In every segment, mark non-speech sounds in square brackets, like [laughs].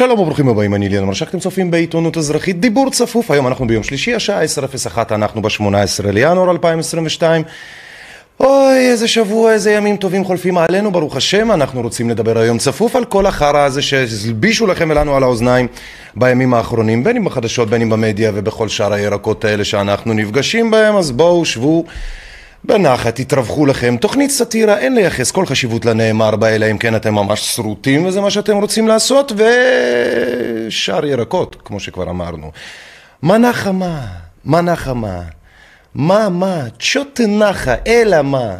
שלום וברוכים הבאים, אני ליאן מרשק, אתם צופים בעיתונות אזרחית, דיבור צפוף, היום אנחנו ביום שלישי, השעה 10:01, אנחנו ב-18 לינואר 2022. אוי, איזה שבוע, איזה ימים טובים חולפים עלינו, ברוך השם, אנחנו רוצים לדבר היום צפוף על כל החרא הזה שהלבישו לכם ולנו על האוזניים בימים האחרונים, בין אם בחדשות, בין אם במדיה ובכל שאר הירקות האלה שאנחנו נפגשים בהם, אז בואו, שבו. בנחת, תתרווחו לכם. תוכנית סאטירה, אין לייחס כל חשיבות לנאמר בה, אלא אם כן אתם ממש שרוטים וזה מה שאתם רוצים לעשות, ושאר ירקות, כמו שכבר אמרנו. מנה חמה, מנה חמה. מה, מה, צ'וט נחה, אלא מה.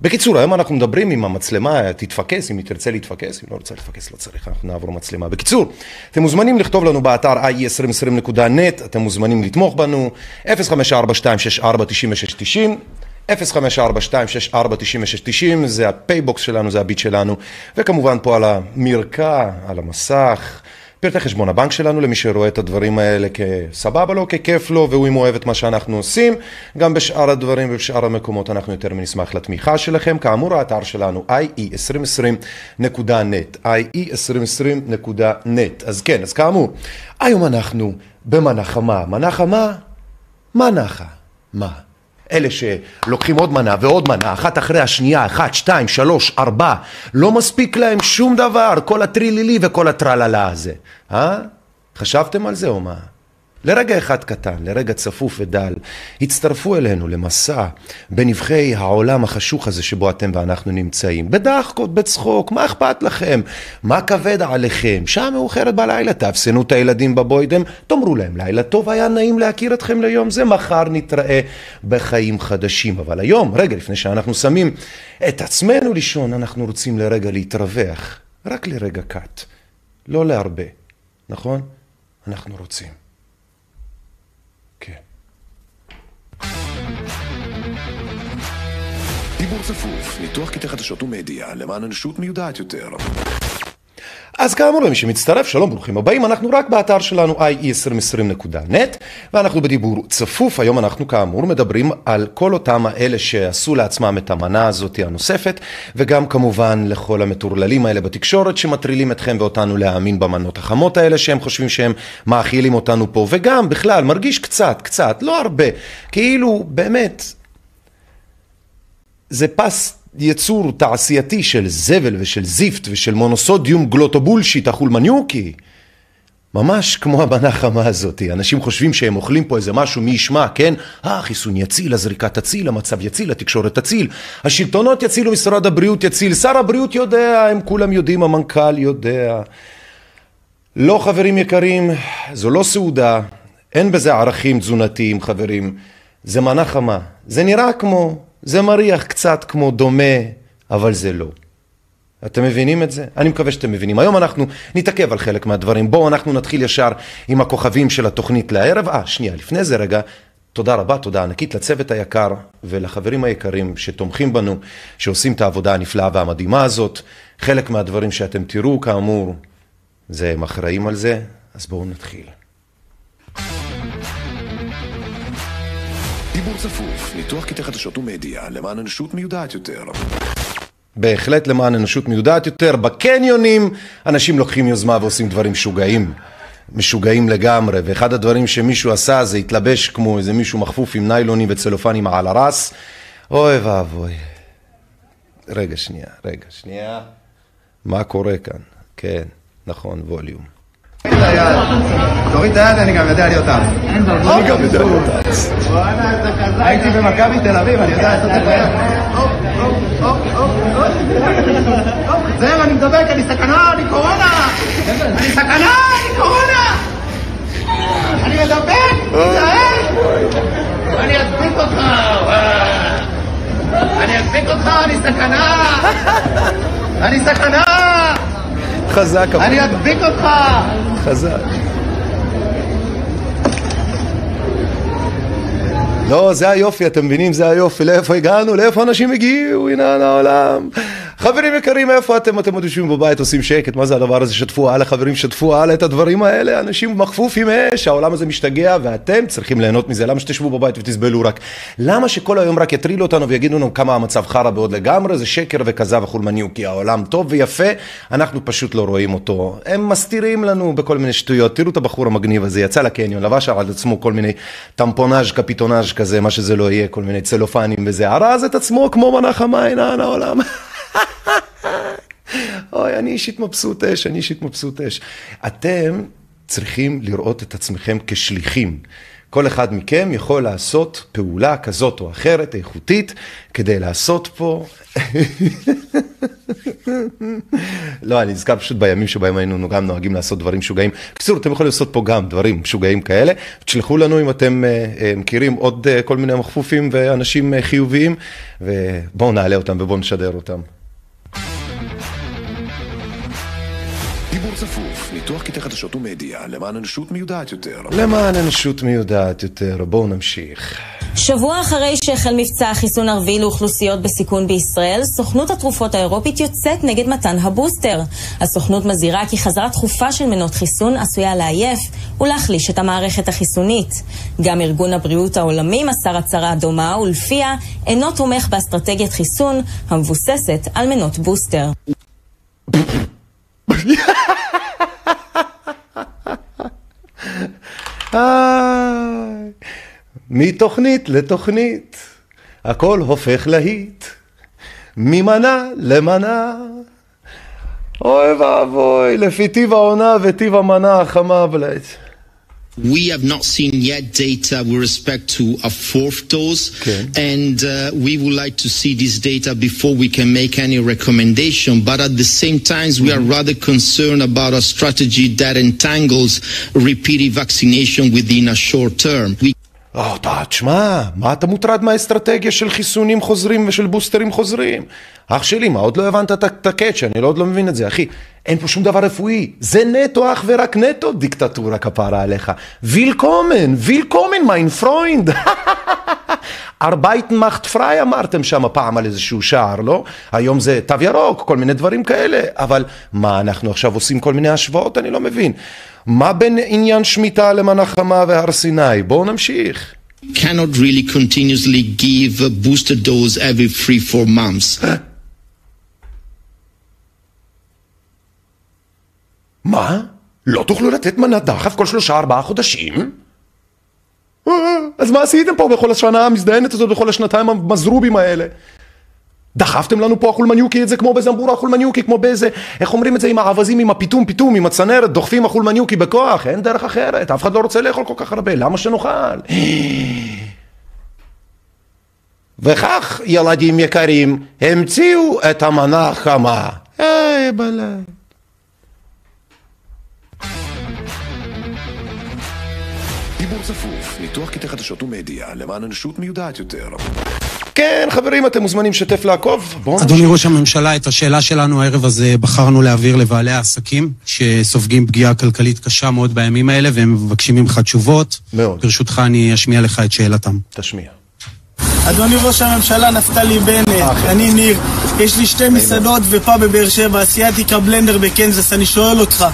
בקיצור, היום אנחנו מדברים עם המצלמה, תתפקס, אם היא תרצה להתפקס, אם לא רוצה להתפקס לא צריך, אנחנו נעבור מצלמה. בקיצור, אתם מוזמנים לכתוב לנו באתר ie2020.net, אתם מוזמנים לתמוך בנו, 0542649690 054-264-9690 זה הפייבוקס שלנו, זה הביט שלנו, וכמובן פה על המרקע, על המסך, פרטי חשבון הבנק שלנו למי שרואה את הדברים האלה כסבבה לו, ככיף לו, והוא אם אוהב את מה שאנחנו עושים, גם בשאר הדברים ובשאר המקומות אנחנו יותר מנשמח לתמיכה שלכם. כאמור, האתר שלנו ie2020.net, ie2020.net. אז כן, אז כאמור, היום אנחנו במנה חמה. מנה חמה? מה נחה? מה? אלה שלוקחים עוד מנה ועוד מנה, אחת אחרי השנייה, אחת, שתיים, שלוש, ארבע, לא מספיק להם שום דבר, כל הטרילילי וכל הטרללה הזה. אה? חשבתם על זה או מה? לרגע אחד קטן, לרגע צפוף ודל, הצטרפו אלינו למסע בנבחי העולם החשוך הזה שבו אתם ואנחנו נמצאים. בדחקות, בצחוק, מה אכפת לכם? מה כבד עליכם? שעה מאוחרת בלילה, תאפסנו את הילדים בבוידם, תאמרו להם לילה טוב, היה נעים להכיר אתכם ליום זה, מחר נתראה בחיים חדשים. אבל היום, רגע לפני שאנחנו שמים את עצמנו לישון, אנחנו רוצים לרגע להתרווח, רק לרגע קט, לא להרבה, נכון? אנחנו רוצים. צפוף, ניתוח קטעי חדשות ומדיה, למען אנושות מיודעת יותר. אז כאמור, למי שמצטרף, שלום, ברוכים הבאים, אנחנו רק באתר שלנו ie2020.net ואנחנו בדיבור צפוף, היום אנחנו כאמור מדברים על כל אותם האלה שעשו לעצמם את המנה הזאת הנוספת וגם כמובן לכל המטורללים האלה בתקשורת שמטרילים אתכם ואותנו להאמין במנות החמות האלה שהם חושבים שהם מאכילים אותנו פה וגם בכלל מרגיש קצת, קצת, לא הרבה, כאילו באמת זה פס יצור תעשייתי של זבל ושל זיפט ושל מונוסודיום גלוטובולשיט החולמניוקי. ממש כמו המנה חמה הזאת. אנשים חושבים שהם אוכלים פה איזה משהו, מי ישמע, כן? אה, החיסון יציל, הזריקה תציל, המצב יציל, התקשורת תציל, השלטונות יצילו, משרד הבריאות יציל, שר הבריאות יודע, הם כולם יודעים, המנכ"ל יודע. לא, חברים יקרים, זו לא סעודה, אין בזה ערכים תזונתיים, חברים. זה מנה חמה. זה נראה כמו זה מריח קצת כמו דומה, אבל זה לא. אתם מבינים את זה? אני מקווה שאתם מבינים. היום אנחנו נתעכב על חלק מהדברים. בואו אנחנו נתחיל ישר עם הכוכבים של התוכנית לערב. אה, שנייה, לפני זה רגע, תודה רבה, תודה ענקית לצוות היקר ולחברים היקרים שתומכים בנו, שעושים את העבודה הנפלאה והמדהימה הזאת. חלק מהדברים שאתם תראו, כאמור, זה הם אחראים על זה, אז בואו נתחיל. דיבור צפוף, ניתוח קטעי חדשות ומדיה, למען אנושות מיודעת יותר. בהחלט למען אנושות מיודעת יותר. בקניונים אנשים לוקחים יוזמה ועושים דברים משוגעים. משוגעים לגמרי, ואחד הדברים שמישהו עשה זה התלבש כמו איזה מישהו מחפוף עם ניילונים וצלופנים על הרס. אוי ואבוי. רגע, שנייה, רגע, שנייה. מה קורה כאן? כן, נכון, ווליום. תוריד את היד, אני גם יודע להיות עף. אני גם יודע להיות עץ. הייתי במכבי תל אביב, אני יודע לעשות את זה. זהו, אני מדבק, אני סכנה, אני קורונה! אני סכנה, אני קורונה! אני מדבק, תיזהר! אני אדביק אותך! אני אדביק אותך, אני סכנה! אני סכנה! חזק, אבל אני אדביק אותך! חזק. לא, זה היופי, אתם מבינים? זה היופי. לאיפה הגענו? לאיפה אנשים הגיעו? הנה העולם. חברים יקרים, איפה אתם? אתם עוד יושבים בבית, עושים שקט, מה זה הדבר הזה? שתפו הלאה, חברים, שתפו הלאה את הדברים האלה. אנשים מכפוף עם אש, העולם הזה משתגע, ואתם צריכים ליהנות מזה. למה שתשבו בבית ותסבלו רק? למה שכל היום רק יטרילו אותנו ויגידו לנו כמה המצב חרא בעוד לגמרי? זה שקר וכזב וחולמניו, כי העולם טוב ויפה, אנחנו פשוט לא רואים אותו. הם מסתירים לנו בכל מיני שטויות. תראו את הבחור המגניב הזה, יצא לקניון, לבש על עצמו כל מיני טמפונאז' קפיטונאז' כזה, מה שזה לא יהיה, כל מיני צלופנים וזה. ארז את עצמו כמו חמה, הנה העולם. [laughs] אוי, אני אישית מבסוט אש, אני אישית מבסוט אש. אתם צריכים לראות את עצמכם כשליחים. כל אחד מכם יכול לעשות פעולה כזאת או אחרת, איכותית, כדי לעשות פה... [laughs] לא, אני נזכר פשוט בימים שבהם היינו גם נוהגים לעשות דברים משוגעים. בקיצור, אתם יכולים לעשות פה גם דברים משוגעים כאלה. תשלחו לנו אם אתם uh, מכירים עוד uh, כל מיני מכפופים ואנשים uh, חיוביים, ובואו נעלה אותם ובואו נשדר אותם. צפוף, ניתוח קטעי חדשות ומדיה, למען אנושות מיודעת יותר. למען אנושות מיודעת יותר, בואו נמשיך. שבוע אחרי שהחל מבצע החיסון הרביעי לאוכלוסיות בסיכון בישראל, סוכנות התרופות האירופית יוצאת נגד מתן הבוסטר. הסוכנות מזהירה כי חזרה תכופה של מנות חיסון עשויה לעייף ולהחליש את המערכת החיסונית. גם ארגון הבריאות העולמי מסר הצהרה דומה, ולפיה אינו תומך באסטרטגיית חיסון המבוססת על מנות בוסטר. [laughs] מתוכנית לתוכנית, הכל הופך להיט, ממנה למנה. אוי ואבוי, לפי טיב העונה וטיב המנה החמה בלעד. We have not seen yet data with respect to a fourth dose, Okay. and uh, we would like to see this data before we can make any recommendation. But at the same time, we are rather concerned about a strategy that entangles repeated vaccination within a short term. We או, תשמע, מה אתה מוטרד מהאסטרטגיה של חיסונים חוזרים ושל בוסטרים חוזרים? אח שלי, מה, עוד לא הבנת את הקאץ', אני לא עוד לא מבין את זה, אחי. אין פה שום דבר רפואי, זה נטו, אך ורק נטו דיקטטורה כפרה עליך. Willkommen, Willkommen, mein Freund. Arbeiten macht frei אמרתם שם פעם על איזשהו שער, לא? היום זה תו ירוק, כל מיני דברים כאלה, אבל מה, אנחנו עכשיו עושים כל מיני השוואות? אני לא מבין. מה בין עניין שמיטה למנה חמה והר סיני? בואו נמשיך. cannot really continuously give a booster dose every three, four months. מה? לא תוכלו לתת מנת דחף כל שלושה ארבעה חודשים? אה, אז מה עשיתם פה בכל השנה המזדיינת הזאת, בכל השנתיים המזרובים האלה? דחפתם לנו פה החולמניוקי את זה כמו בזמבורה החולמניוקי, כמו באיזה, איך אומרים את זה עם האווזים, עם הפיתום פיתום, עם הצנרת, דוחפים החולמניוקי בכוח, אין דרך אחרת, אף אחד לא רוצה לאכול כל כך הרבה, למה שנאכל? [gasps] וכך, ילדים יקרים, המציאו את המנה החמה. היי בלאי. דיבור צפוף, ניתוח קטעי חדשות ומדיה, למען אנושות מיודעת יותר. כן, חברים, אתם מוזמנים לשתף לעקוב. בואו אדוני ראש הממשלה, את השאלה שלנו הערב הזה בחרנו להעביר לבעלי העסקים שסופגים פגיעה כלכלית קשה מאוד בימים האלה והם מבקשים ממך תשובות. מאוד. ברשותך אני אשמיע לך את שאלתם. תשמיע. אדוני ראש הממשלה נפתלי בנט, אני ניר, יש לי שתי מסעדות ופאב בבאר שבע, אסיאתיקה בלנדר בקנזס, אני שואל אותך,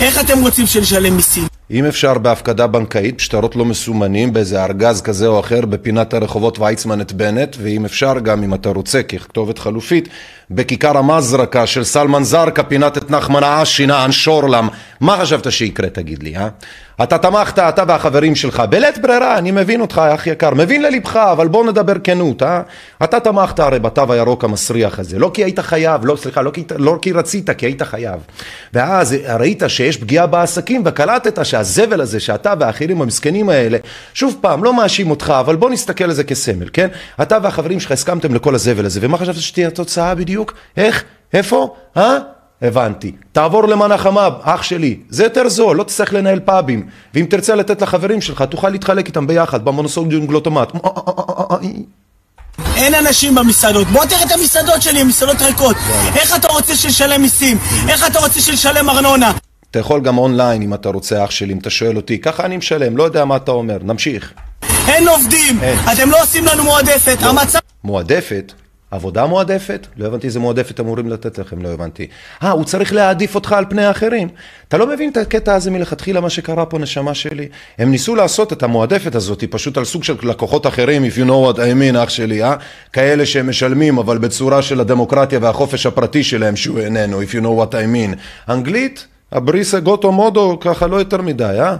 איך אתם רוצים שנשלם מיסים? אם אפשר בהפקדה בנקאית, שטרות לא מסומנים, באיזה ארגז כזה או אחר, בפינת הרחובות ויצמן את בנט, ואם אפשר גם, אם אתה רוצה, ככתובת חלופית, בכיכר המזרקה של סלמן זרקה, פינת את נחמן האשי, נען שורלם. מה חשבת שיקרה, תגיד לי, אה? אתה תמכת, אתה והחברים שלך, בלית ברירה, אני מבין אותך, אח יקר, מבין ללבך, אבל בוא נדבר כנות, אה? אתה תמכת הרי בתו הירוק המסריח הזה, לא כי היית חייב, לא, סליחה, לא כי, לא כי רצית, כי היית חייב. ואז ראית שיש פגיעה בעסקים, וקלטת שהזבל הזה, שאתה והאחרים המסכנים האלה, שוב פעם, לא מאשים אותך, אבל בוא נסתכל על זה כסמל, כן? אתה והחברים שלך הסכמתם לכל הזבל הזה, ומה חשבת שתהיה התוצאה בדיוק? איך? איפה? אה? הבנתי. תעבור למנה חמה, אח שלי. זה יותר זול, לא תצטרך לנהל פאבים. ואם תרצה לתת לחברים שלך, תוכל להתחלק איתם ביחד, במונוסודיום גלוטומט. אין אנשים במסעדות. בוא תראה את המסעדות שלי, המסעדות ריקות. איך אתה רוצה שנשלם מיסים? איך אתה רוצה שנשלם ארנונה? אתה יכול גם אונליין אם אתה רוצה, אח שלי, אם אתה שואל אותי. ככה אני משלם, לא יודע מה אתה אומר. נמשיך. אין עובדים! אתם לא עושים לנו מועדפת. המצב... מועדפת? עבודה מועדפת? לא הבנתי איזה מועדפת אמורים לתת לכם, לא הבנתי. אה, הוא צריך להעדיף אותך על פני האחרים. אתה לא מבין את הקטע הזה מלכתחילה, מה שקרה פה, נשמה שלי? הם ניסו לעשות את המועדפת הזאת, פשוט על סוג של לקוחות אחרים, if you know what I mean, אח שלי, אה? כאלה שהם משלמים, אבל בצורה של הדמוקרטיה והחופש הפרטי שלהם, שהוא איננו, if you know what I mean. אנגלית? הבריסה גוטו מודו, ככה לא יותר מדי, אה?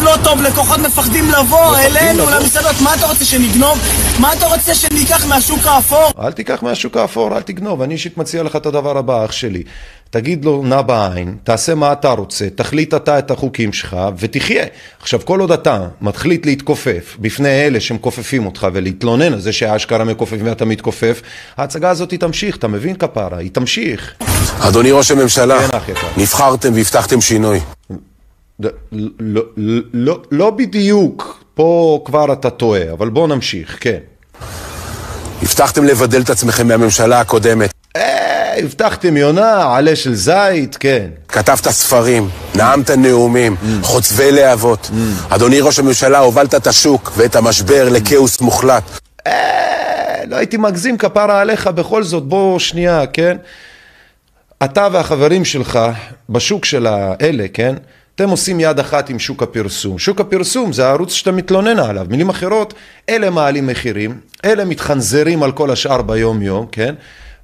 לא טוב, לקוחות מפחדים לבוא אלינו, למסעדות, מה אתה רוצה שנגנוב? מה אתה רוצה שניקח מהשוק האפור? אל תיקח מהשוק האפור, אל תגנוב. אני אישית מציע לך את הדבר הבא, אח שלי. תגיד לו, נע בעין, תעשה מה אתה רוצה, תחליט אתה את החוקים שלך ותחיה. עכשיו, כל עוד אתה מתחליט להתכופף בפני אלה שמכופפים אותך ולהתלונן על זה שהאשכרה מכופפים ואתה מתכופף, ההצגה הזאת היא תמשיך, אתה מבין כפרה? היא תמשיך. אדוני ראש הממשלה, נבחרתם והבטחתם שינוי. לא, לא, לא בדיוק, פה כבר אתה טועה, אבל בוא נמשיך, כן. הבטחתם לבדל את עצמכם מהממשלה הקודמת. אה, הבטחתם יונה, עלה של זית, כן. כתבת ספרים, נאמת נאומים, mm. חוצבי להבות. Mm. אדוני ראש הממשלה, הובלת את השוק ואת המשבר לכאוס מוחלט. אה, לא הייתי מגזים כפרה עליך בכל זאת, בוא שנייה, כן? אתה והחברים שלך בשוק של האלה, כן? אתם עושים יד אחת עם שוק הפרסום. שוק הפרסום זה הערוץ שאתה מתלונן עליו. מילים אחרות, אלה מעלים מחירים, אלה מתחנזרים על כל השאר ביום יום, כן?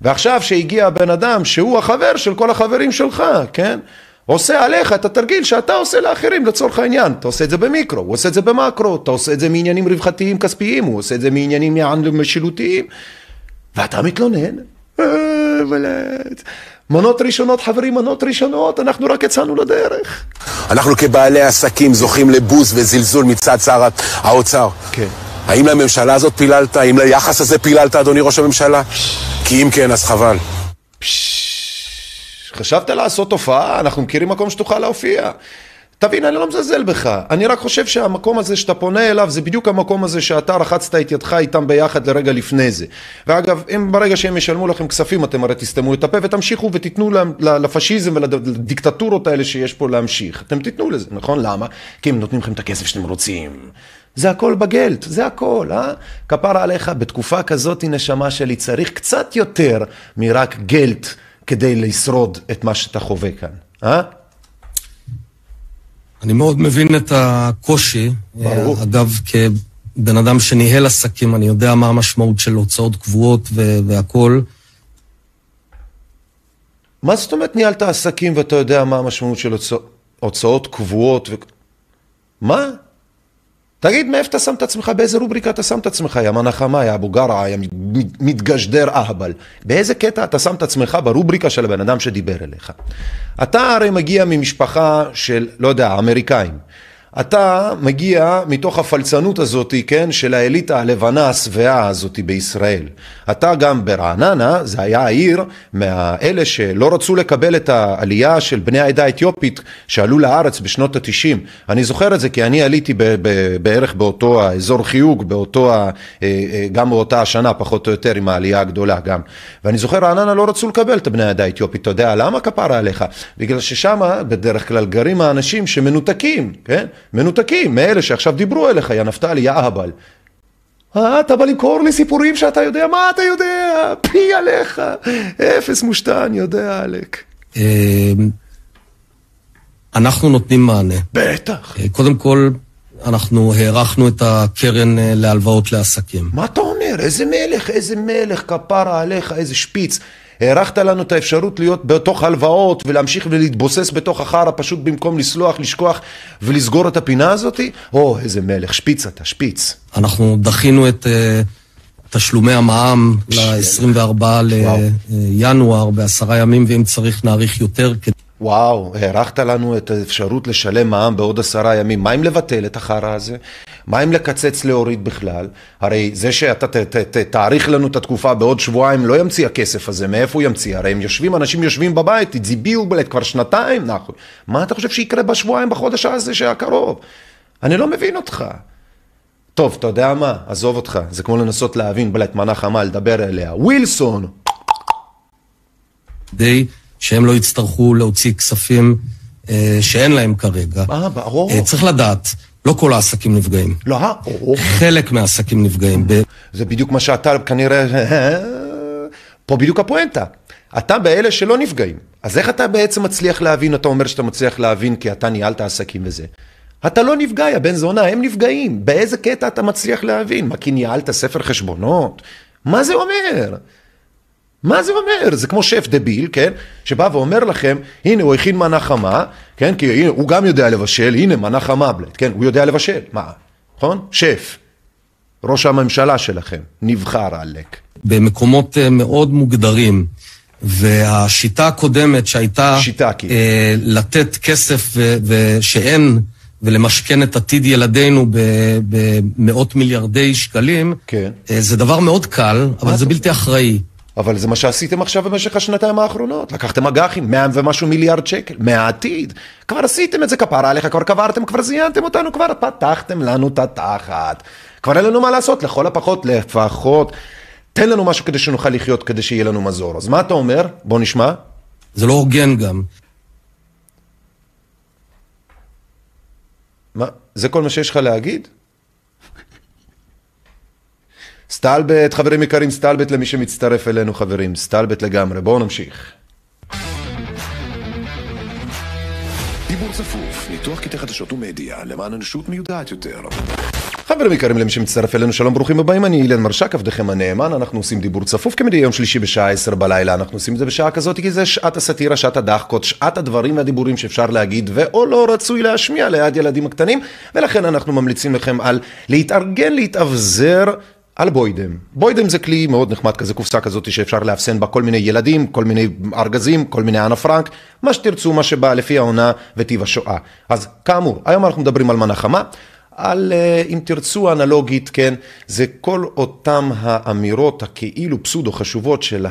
ועכשיו שהגיע הבן אדם שהוא החבר של כל החברים שלך, כן? עושה עליך את התרגיל שאתה עושה לאחרים לצורך העניין. אתה עושה את זה במיקרו, הוא עושה את זה במקרו, אתה עושה את זה מעניינים רווחתיים כספיים, הוא עושה את זה מעניינים משילותיים, ואתה מתלונן. מנות ראשונות, חברים, מנות ראשונות, אנחנו רק יצאנו לדרך. אנחנו כבעלי עסקים זוכים לבוז וזלזול מצד שר האוצר. כן. האם לממשלה הזאת פיללת? האם ליחס הזה פיללת, אדוני ראש הממשלה? כי אם כן, אז חבל. חשבת לעשות הופעה? אנחנו מכירים מקום שתוכל להופיע. תבין, אני לא מזלזל בך, אני רק חושב שהמקום הזה שאתה פונה אליו זה בדיוק המקום הזה שאתה רחצת את ידך איתם ביחד לרגע לפני זה. ואגב, אם ברגע שהם ישלמו לכם כספים אתם הרי תסתמו את הפה ותמשיכו ותיתנו לפשיזם ולדיקטטורות האלה שיש פה להמשיך. אתם תיתנו לזה, נכון? למה? כי הם נותנים לכם את הכסף שאתם רוצים. זה הכל בגלט, זה הכל, אה? כפרה עליך, בתקופה כזאת, נשמה שלי, צריך קצת יותר מרק גלט כדי לשרוד את מה שאתה חווה כאן, אה? אני מאוד מבין את הקושי. ברור. אגב, כבן אדם שניהל עסקים, אני יודע מה המשמעות של הוצאות קבועות והכול. מה זאת אומרת ניהלת עסקים ואתה יודע מה המשמעות של הוצא... הוצאות קבועות? ו... מה? תגיד, מאיפה אתה שם את עצמך, באיזה רובריקה אתה שם את עצמך, יא מנחמה, יא אבו גרעה, יא מתגשדר אהבל. באיזה קטע אתה שם את עצמך ברובריקה של הבן אדם שדיבר אליך? אתה הרי מגיע ממשפחה של, לא יודע, אמריקאים. אתה מגיע מתוך הפלצנות הזאת, כן, של האליטה הלבנה השבעה הזאת בישראל. אתה גם ברעננה, זה היה העיר מאלה שלא רצו לקבל את העלייה של בני העדה האתיופית שעלו לארץ בשנות התשעים. אני זוכר את זה כי אני עליתי ב- ב- בערך באותו האזור חיוג, באותו, אה, אה, גם באותה השנה פחות או יותר עם העלייה הגדולה גם. ואני זוכר רעננה לא רצו לקבל את בני העדה האתיופית. אתה יודע למה כפרה עליך? בגלל ששם בדרך כלל גרים האנשים שמנותקים, כן? מנותקים מאלה שעכשיו דיברו אליך, יא נפתלי, יא אהבל. אה, אתה בא למכור לי סיפורים שאתה יודע, מה אתה יודע? פי עליך, אפס מושתן, יודע עלק. אמ, אנחנו נותנים מענה. בטח. אה, קודם כל, אנחנו הארכנו את הקרן אה, להלוואות לעסקים. מה אתה אומר? איזה מלך, איזה מלך, כפרה עליך, איזה שפיץ. הארכת לנו את האפשרות להיות בתוך הלוואות ולהמשיך ולהתבוסס בתוך החרא פשוט במקום לסלוח, לשכוח ולסגור את הפינה הזאתי? או, איזה מלך, שפיץ אתה, שפיץ. אנחנו דחינו את אה, תשלומי המע"מ ל-24 לינואר בעשרה ימים, ואם צריך נאריך יותר. וואו, הארכת לנו את האפשרות לשלם מע"מ בעוד עשרה ימים. מה אם לבטל את החרא הזה? מה אם לקצץ להוריד בכלל? הרי זה שאתה ת, ת, ת, תאריך לנו את התקופה בעוד שבועיים לא ימציא הכסף הזה, מאיפה הוא ימציא? הרי הם יושבים, אנשים יושבים בבית, הצביעו בלט כבר שנתיים, נחו. מה אתה חושב שיקרה בשבועיים, בחודש הזה שהקרוב? אני לא מבין אותך. טוב, אתה יודע מה? עזוב אותך, זה כמו לנסות להבין בלט מנה חמה, לדבר אליה. ווילסון! כדי שהם לא יצטרכו להוציא כספים אה, שאין להם כרגע. אה, ברור. אה, צריך לדעת, לא כל העסקים נפגעים. לא, אה, או, חלק מהעסקים נפגעים. ב- זה בדיוק מה שאתה כנראה... פה בדיוק הפואנטה. אתה באלה שלא נפגעים. אז איך אתה בעצם מצליח להבין, אתה אומר שאתה מצליח להבין כי אתה ניהלת עסקים וזה. אתה לא נפגע, יא בן זונה, הם נפגעים. באיזה קטע אתה מצליח להבין? מה, כי ניהלת ספר חשבונות? מה זה אומר? מה זה אומר? זה כמו שף דביל, כן? שבא ואומר לכם, הנה הוא הכין מנה חמה, כן? כי הנה, הוא גם יודע לבשל, הנה מנה חמה בלט, כן? הוא יודע לבשל, מה? נכון? שף. ראש הממשלה שלכם, נבחר עלק. במקומות אה, מאוד מוגדרים. והשיטה הקודמת שהייתה... שיטה, כאילו. אה, לתת כסף ו- ושאין, ולמשכן את עתיד ילדינו במאות מיליארדי שקלים, כן. אה, זה דבר מאוד קל, אבל זה בלתי אחראי. אבל זה מה שעשיתם עכשיו במשך השנתיים האחרונות. לקחתם אג"חים, מאה ומשהו מיליארד שקל, מהעתיד. כבר עשיתם את זה, כפרה עליך, כבר קברתם, כבר זיינתם אותנו, כבר פתחתם לנו את התחת. כבר אין לנו מה לעשות, לכל הפחות, לפחות, תן לנו משהו כדי שנוכל לחיות, כדי שיהיה לנו מזור. אז מה אתה אומר? בוא נשמע. זה לא הוגן גם. מה, זה כל מה שיש לך להגיד? סטלבט, חברים יקרים, סטלבט למי שמצטרף אלינו, חברים, סטלבט לגמרי. בואו נמשיך. דיבור צפוף, ניתוח קטעי חדשות ומדיה, למען אנושות מיודעת יותר. חברים יקרים למי שמצטרף אלינו, שלום ברוכים הבאים, אני אילן מרשק, עבדכם הנאמן, אנחנו עושים דיבור צפוף כמדי יום שלישי בשעה 10 בלילה, אנחנו עושים את זה בשעה כזאת כי זה שעת הסאטירה, שעת הדחקות, שעת הדברים והדיבורים שאפשר להגיד ואו לא רצוי להשמיע ליד ילדים הקטנים, ולכן אנחנו ממליצים לכם על להתארגן, להתאבזר. על בוידם. בוידם זה כלי מאוד נחמד כזה, קופסה כזאת שאפשר לאפסן בה כל מיני ילדים, כל מיני ארגזים, כל מיני אנה פרנק, מה שתרצו, מה שבא לפי העונה וטיב השואה. אז כאמור, היום אנחנו מדברים על מנה חמה. על, אה, אם תרצו אנלוגית, כן, זה כל אותם האמירות הכאילו פסודו חשובות של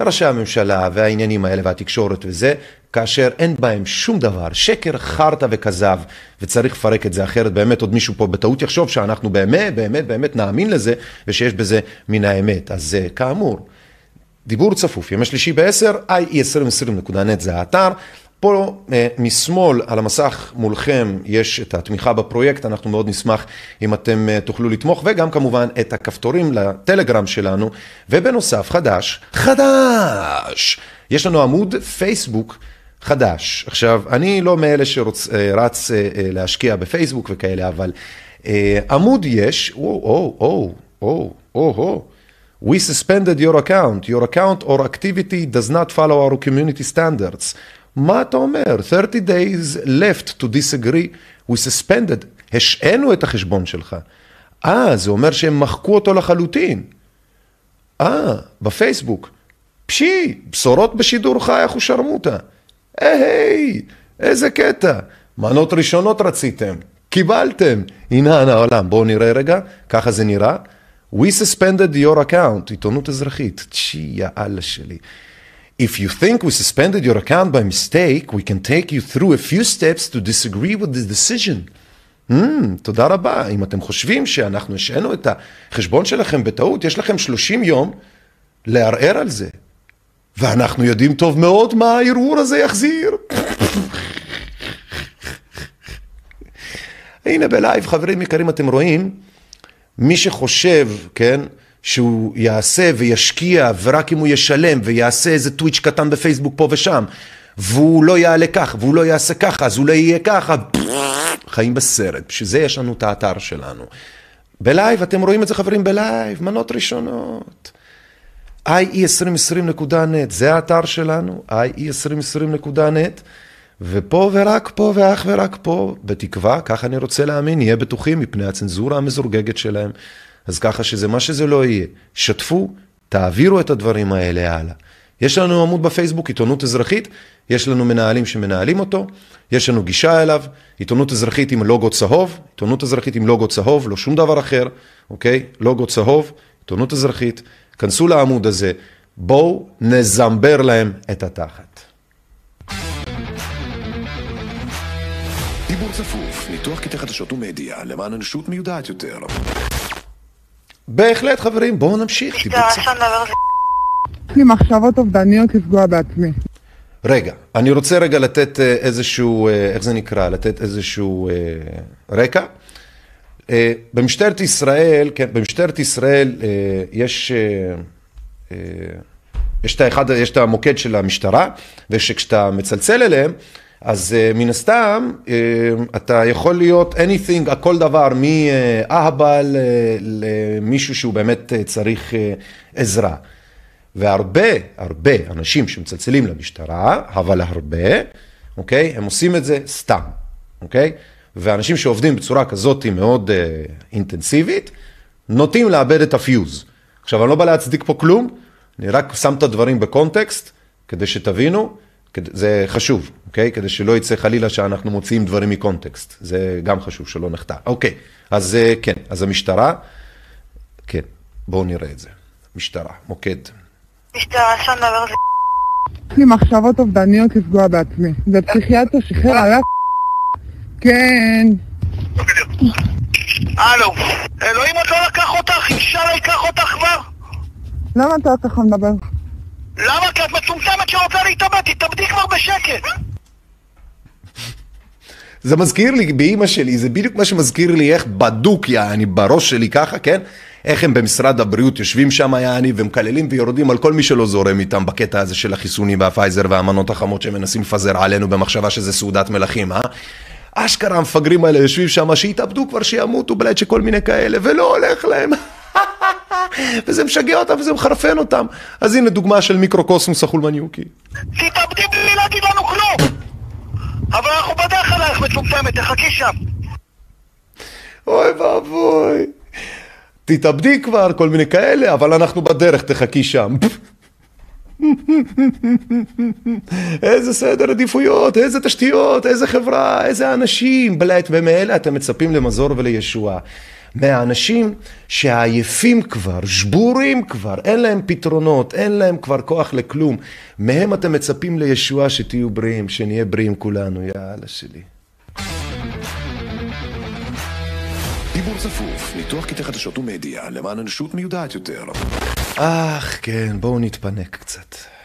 ראשי הממשלה והעניינים האלה והתקשורת וזה, כאשר אין בהם שום דבר, שקר, חרטא וכזב, וצריך לפרק את זה אחרת, באמת עוד מישהו פה בטעות יחשוב שאנחנו באמת, באמת, באמת נאמין לזה, ושיש בזה מן האמת. אז אה, כאמור, דיבור צפוף, ימי שלישי ב-10, ie2020.net זה האתר. פה אה, משמאל על המסך מולכם יש את התמיכה בפרויקט, אנחנו מאוד נשמח אם אתם אה, תוכלו לתמוך, וגם כמובן את הכפתורים לטלגרם שלנו, ובנוסף חדש, חדש, יש לנו עמוד פייסבוק חדש. עכשיו, אני לא מאלה שרץ להשקיע בפייסבוק וכאלה, אבל עמוד יש, או, או, או, או, או. We suspended your account. Your account or activity does not follow our community standards. מה אתה אומר? 30 days left to disagree. We suspended. השענו את החשבון שלך. אה, זה אומר שהם מחקו אותו לחלוטין. אה, בפייסבוק. פשי, בשורות בשידור חי, אחו שרמוטה. היי, איזה קטע. מנות ראשונות רציתם. קיבלתם. הנה העולם. בואו נראה רגע, ככה זה נראה. We suspended your account, עיתונות אזרחית. צ'י, יאללה שלי. If you think we suspended your account by mistake, we can take you through a few steps to disagree with the decision. Mm, תודה רבה. אם אתם חושבים שאנחנו השענו את החשבון שלכם בטעות, יש לכם 30 יום לערער על זה. ואנחנו יודעים טוב מאוד מה הערעור הזה יחזיר. [laughs] הנה בלייב, חברים יקרים, אתם רואים, מי שחושב, כן, שהוא יעשה וישקיע, ורק אם הוא ישלם ויעשה איזה tweet'ש קטן בפייסבוק פה ושם, והוא לא יעלה כך, והוא לא יעשה ככה, אז הוא לא יהיה ככה, חיים בסרט. בשביל זה יש לנו את האתר שלנו. ב live, אתם רואים את זה חברים ב live, מנות ראשונות. ie2020.net, זה האתר שלנו, ie2020.net, ופה ורק פה ואך ורק פה, בתקווה, ככה אני רוצה להאמין, נהיה בטוחים מפני הצנזורה המזורגגת שלהם. אז ככה שזה מה שזה לא יהיה, שתפו, תעבירו את הדברים האלה הלאה. יש לנו עמוד בפייסבוק, עיתונות אזרחית, יש לנו מנהלים שמנהלים אותו, יש לנו גישה אליו, עיתונות אזרחית עם לוגו צהוב, עיתונות אזרחית עם לוגו צהוב, לא שום דבר אחר, אוקיי? לוגו צהוב, עיתונות אזרחית, כנסו לעמוד הזה, בואו נזמבר להם את התחת. דיבור צפוף, ניתוח קטעי חדשות ומדיה, למען אנושות מיודעת יותר. בהחלט חברים, בואו נמשיך. יש לי מחשבות אובדניות לפגוע בעצמי. רגע, אני רוצה רגע לתת אה, איזשהו, אה, איך זה נקרא? לתת איזשהו אה, רקע. אה, במשטרת ישראל, כן, במשטרת ישראל אה, יש, אה, אה, יש, את האחד, יש את המוקד של המשטרה, וכשאתה מצלצל אליהם, אז אה, מן הסתם אה, אתה יכול להיות anything, הכל דבר, מאהבל אה, למישהו שהוא באמת אה, צריך אה, עזרה. והרבה, הרבה אנשים שמצלצלים למשטרה, אבל הרבה, אוקיי? הם עושים את זה סתם, אוקיי? ואנשים שעובדים בצורה כזאת מאוד אה, אינטנסיבית, נוטים לאבד את הפיוז. עכשיו, אני לא בא להצדיק פה כלום, אני רק שם את הדברים בקונטקסט, כדי שתבינו, זה חשוב, אוקיי? כדי שלא יצא חלילה שאנחנו מוציאים דברים מקונטקסט. זה גם חשוב שלא נחטא. אוקיי, אז אה, כן, אז המשטרה, כן, בואו נראה את זה. משטרה, מוקד. משטרה, אפשר לדבר על זה. יש לי מחשבות אובדניות לפגוע בעצמי. זה פסיכיאטר שחרר עליו... כן. הלו, אלוהים עוד לא לקח אותך, אינשאללה ייקח אותך כבר. למה אתה ככה מדבר? למה? כי את מצומצמת שרוצה להתאבד, תתאבדי כבר בשקט. זה מזכיר לי, באימא שלי, זה בדיוק מה שמזכיר לי איך בדוק, יעני, בראש שלי ככה, כן? איך הם במשרד הבריאות יושבים שם, יעני, ומקללים ויורדים על כל מי שלא זורם איתם בקטע הזה של החיסונים והפייזר והמנות החמות שהם מנסים לפזר עלינו במחשבה שזה סעודת מלכים, אה? אשכרה המפגרים האלה יושבים שם, שיתאבדו כבר, שימותו, בלעד שכל מיני כאלה, ולא הולך להם. [laughs] וזה משגע אותם וזה מחרפן אותם. אז הנה דוגמה של מיקרוקוסמוס החולמניוקי. תתאבדי בלי להגיד לנו כלום. אבל אנחנו בדרך אלייך מצומצמת, תחכי שם. אוי ואבוי. תתאבדי כבר, כל מיני כאלה, אבל אנחנו בדרך, תחכי שם. [laughs] איזה סדר עדיפויות, איזה תשתיות, איזה חברה, איזה אנשים, בלעט, ומאלה אתם מצפים למזור ולישועה. מהאנשים שעייפים כבר, שבורים כבר, אין להם פתרונות, אין להם כבר כוח לכלום. מהם אתם מצפים לישועה שתהיו בריאים, שנהיה בריאים כולנו, יאללה שלי. דיבור צפוף, ניתוח קטעי חדשות ומדיה, למען אנושות מיודעת יותר. אך, כן, בואו נתפנק קצת.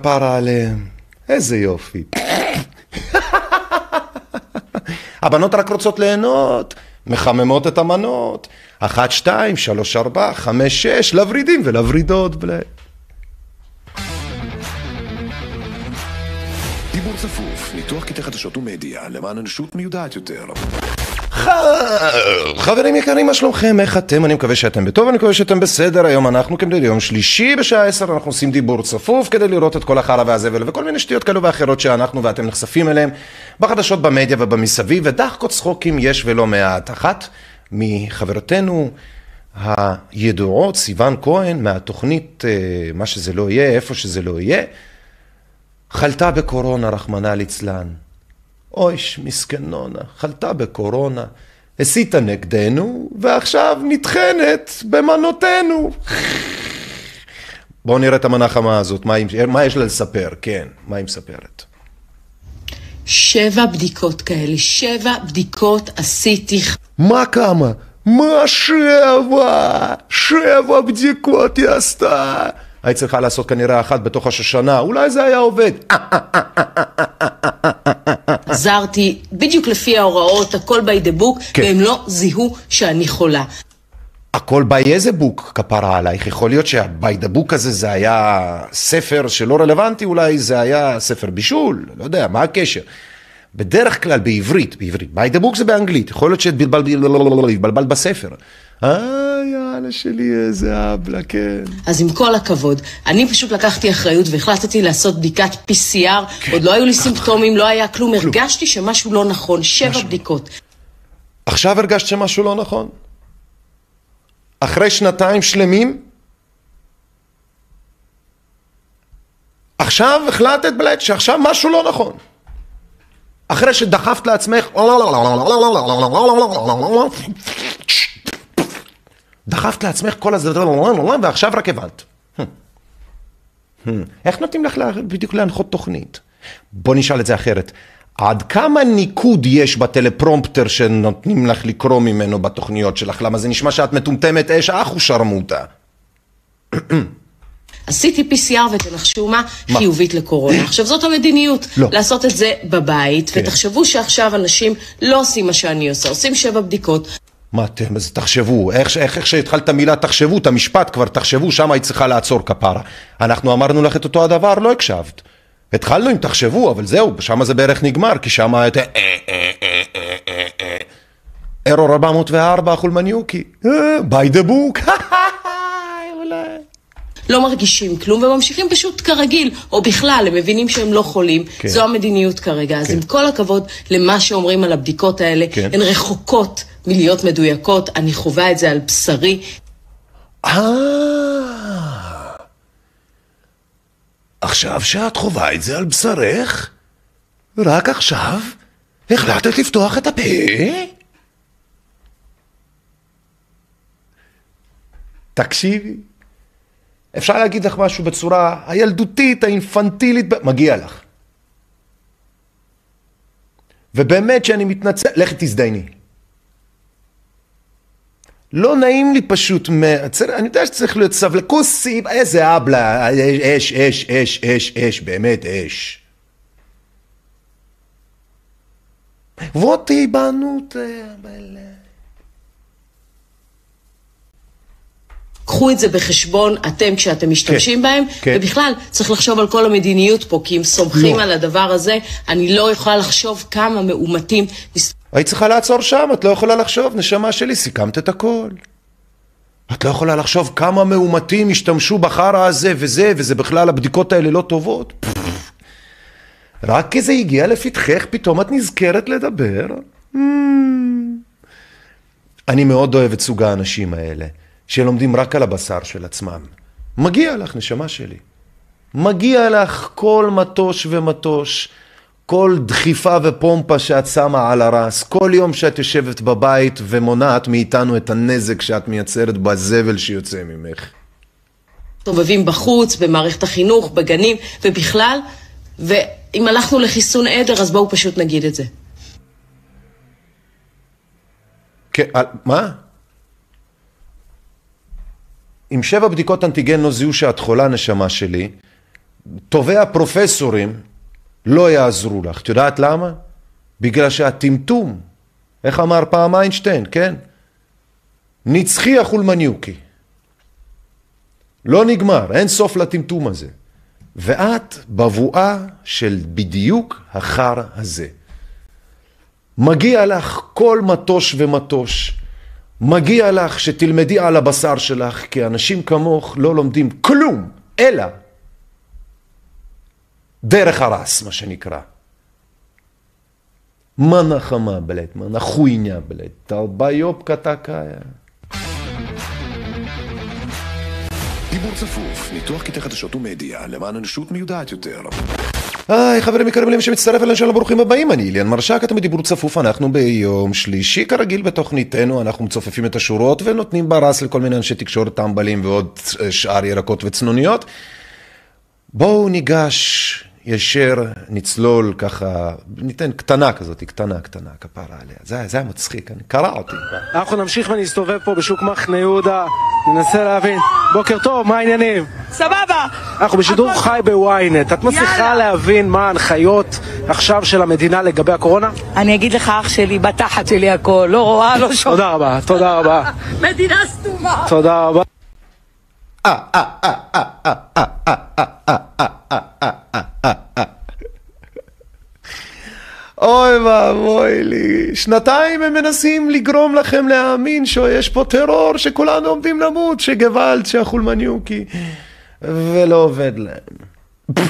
כפרה עליהם. איזה יופי. הבנות רק רוצות ליהנות, מחממות את המנות. אחת, שתיים, שלוש, ארבע, חמש, שש, לוורידים ולוורידות. בלה. דיבור צפוף, ניתוח קטעי חדשות ומדיה, למען אנושות מיודעת יותר. חברים יקרים, מה שלומכם? איך אתם? אני מקווה שאתם בטוב, אני מקווה שאתם בסדר. היום אנחנו כמדי יום שלישי בשעה עשר, אנחנו עושים דיבור צפוף כדי לראות את כל החרא והזבל וכל מיני שטויות כאלו ואחרות שאנחנו ואתם נחשפים אליהם בחדשות, במדיה ובמסביב, ודחקות צחוקים יש ולא מעט. אחת מחברותינו הידועות, סיון כהן, מהתוכנית אה, מה שזה לא יהיה, איפה שזה לא יהיה, חלתה בקורונה, רחמנא ליצלן. אויש, מסכנונה, חלתה בקורונה, הסיתה נגדנו, ועכשיו נטחנת במנותינו. בואו נראה את המנה חמה הזאת, מה, מה יש לה לספר? כן, מה היא מספרת? שבע בדיקות כאלה, שבע בדיקות עשיתי. מה כמה? מה שבע? שבע בדיקות היא עשתה. היית צריכה לעשות כנראה אחת בתוך השושנה, אולי זה היה עובד. עזרתי בדיוק לפי ההוראות, הכל by the book, כן. והם לא זיהו שאני חולה. הכל by איזה בוק כפרה עלייך? יכול להיות שה-by the book הזה זה היה ספר שלא רלוונטי, אולי זה היה ספר בישול, לא יודע, מה הקשר? בדרך כלל בעברית, בעברית, by the book זה באנגלית, יכול להיות שהתבלבלת בספר. אה, יאללה שלי, איזה אבלה, כן. אז עם כל הכבוד, אני פשוט לקחתי אחריות והחלטתי לעשות בדיקת PCR, עוד לא היו לי סימפטומים, לא היה כלום, הרגשתי שמשהו לא נכון, שבע בדיקות. עכשיו הרגשת שמשהו לא נכון? אחרי שנתיים שלמים? עכשיו החלטת בלט שעכשיו משהו לא נכון. אחרי שדחפת לעצמך, דחפת לעצמך כל הזה, ועכשיו רק הבנת. איך נותנים לך בדיוק להנחות תוכנית? בוא נשאל את זה אחרת. עד כמה ניקוד יש בטלפרומפטר שנותנים לך לקרוא ממנו בתוכניות שלך? למה זה נשמע שאת מטומטמת אש אחו שרמוטה. [coughs] עשיתי PCR ותנחשו מה? מה? חיובית לקורונה. [coughs] עכשיו זאת המדיניות, לא. לעשות את זה בבית, כן. ותחשבו שעכשיו אנשים לא עושים מה שאני עושה, עושים שבע בדיקות. מה אתם, אז תחשבו, איך, איך, איך שהתחלת את המילה תחשבו, את המשפט כבר תחשבו, שם היית צריכה לעצור כפרה. אנחנו אמרנו לך את אותו הדבר, לא הקשבת. התחלנו עם תחשבו, אבל זהו, שם זה בערך נגמר, כי שם היה את ה... אה, אה, אה. ארור 404 חולמניוקי, by the book, [laughs] לא מרגישים כלום וממשיכים פשוט כרגיל, או בכלל, הם מבינים שהם לא חולים. כן. זו המדיניות כרגע. אז כן. עם כל הכבוד למה שאומרים על הבדיקות האלה, כן. הן רחוקות מלהיות מדויקות, אני חווה את זה על בשרי. אה... עכשיו שאת חווה את זה על בשרך, רק עכשיו החלטת לפתוח את הפה? תקשיבי, אפשר להגיד לך משהו בצורה הילדותית, האינפנטילית, מגיע לך. ובאמת שאני מתנצל, לכי תזדייני. לא נעים לי פשוט, מה- צריך- אני יודע שצריך להיות סבלה, כוסי, איזה אבלה, אש, אש, אש, אש, אש, באמת אש. Вот ты ебанутая, бля. קחו את זה בחשבון, אתם כשאתם משתמשים בהם, כן. ובכלל, צריך לחשוב על כל המדיניות פה, כי אם סומכים לא. על הדבר הזה, אני לא יכולה לחשוב כמה מאומתים מס- היית צריכה לעצור שם, את לא יכולה לחשוב, נשמה שלי, סיכמת את הכל. את לא יכולה לחשוב כמה מאומתים השתמשו בחרא הזה וזה, וזה בכלל הבדיקות האלה לא טובות. רק כי זה הגיע לפתחך, פתאום את נזכרת לדבר? Hmm. אני מאוד אוהב את סוג האנשים האלה, שלומדים רק על הבשר של עצמם. מגיע לך, נשמה שלי. מגיע לך כל מטוש ומטוש, כל דחיפה ופומפה שאת שמה על הרס, כל יום שאת יושבת בבית ומונעת מאיתנו את הנזק שאת מייצרת בזבל שיוצא ממך. מסתובבים בחוץ, במערכת החינוך, בגנים, ובכלל, ואם הלכנו לחיסון עדר, אז בואו פשוט נגיד את זה. כן, על- מה? עם שבע בדיקות אנטיגן לא זיהו שאת חולה, נשמה שלי, טובי הפרופסורים לא יעזרו לך. את יודעת למה? בגלל שהטמטום, איך אמר פעם איינשטיין, כן? נצחי החולמניוקי. לא נגמר, אין סוף לטמטום הזה. ואת בבואה של בדיוק החר הזה. מגיע לך כל מטוש ומטוש. מגיע לך שתלמדי על הבשר שלך, כי אנשים כמוך לא לומדים כלום, אלא דרך הרס, מה שנקרא. מנה חמה, блядь, מנה хуйня, блядь, долбоёбка такая. דיבור צפוף, ניתוח קטעי חדשות ומדיה למען אנושות מיודעת יותר. היי, חברים יקרים למי שמצטרף אלינו שלום, ברוכים הבאים, אני אליאן מרשק, אתם בדיבור צפוף, אנחנו ביום שלישי, כרגיל בתוכניתנו, אנחנו מצופפים את השורות ונותנים ברס לכל מיני אנשי תקשורת טמבלים ועוד אה, שאר ירקות וצנוניות. בואו ניגש ישר, נצלול ככה, ניתן קטנה כזאת, קטנה, קטנה, כפרה עליה. זה, זה היה מצחיק, אני קרע אותי. אנחנו נמשיך ונסתובב פה בשוק מחנה יהודה, ננסה להבין. בוקר טוב, מה העניינים? סבבה. אנחנו בשידור חי בוויינט. את מצליחה להבין מה ההנחיות עכשיו של המדינה לגבי הקורונה? אני אגיד לך, אח שלי, בתחת שלי הכל, לא רואה, לא שומעת. תודה רבה, תודה רבה. מדינה סתומה. תודה רבה. [laughs] אוי ואבוי לי, שנתיים הם מנסים לגרום לכם להאמין שיש פה טרור, שכולנו עומדים למות, שגוואלד, שהחולמניוקי, ולא עובד להם. [laughs]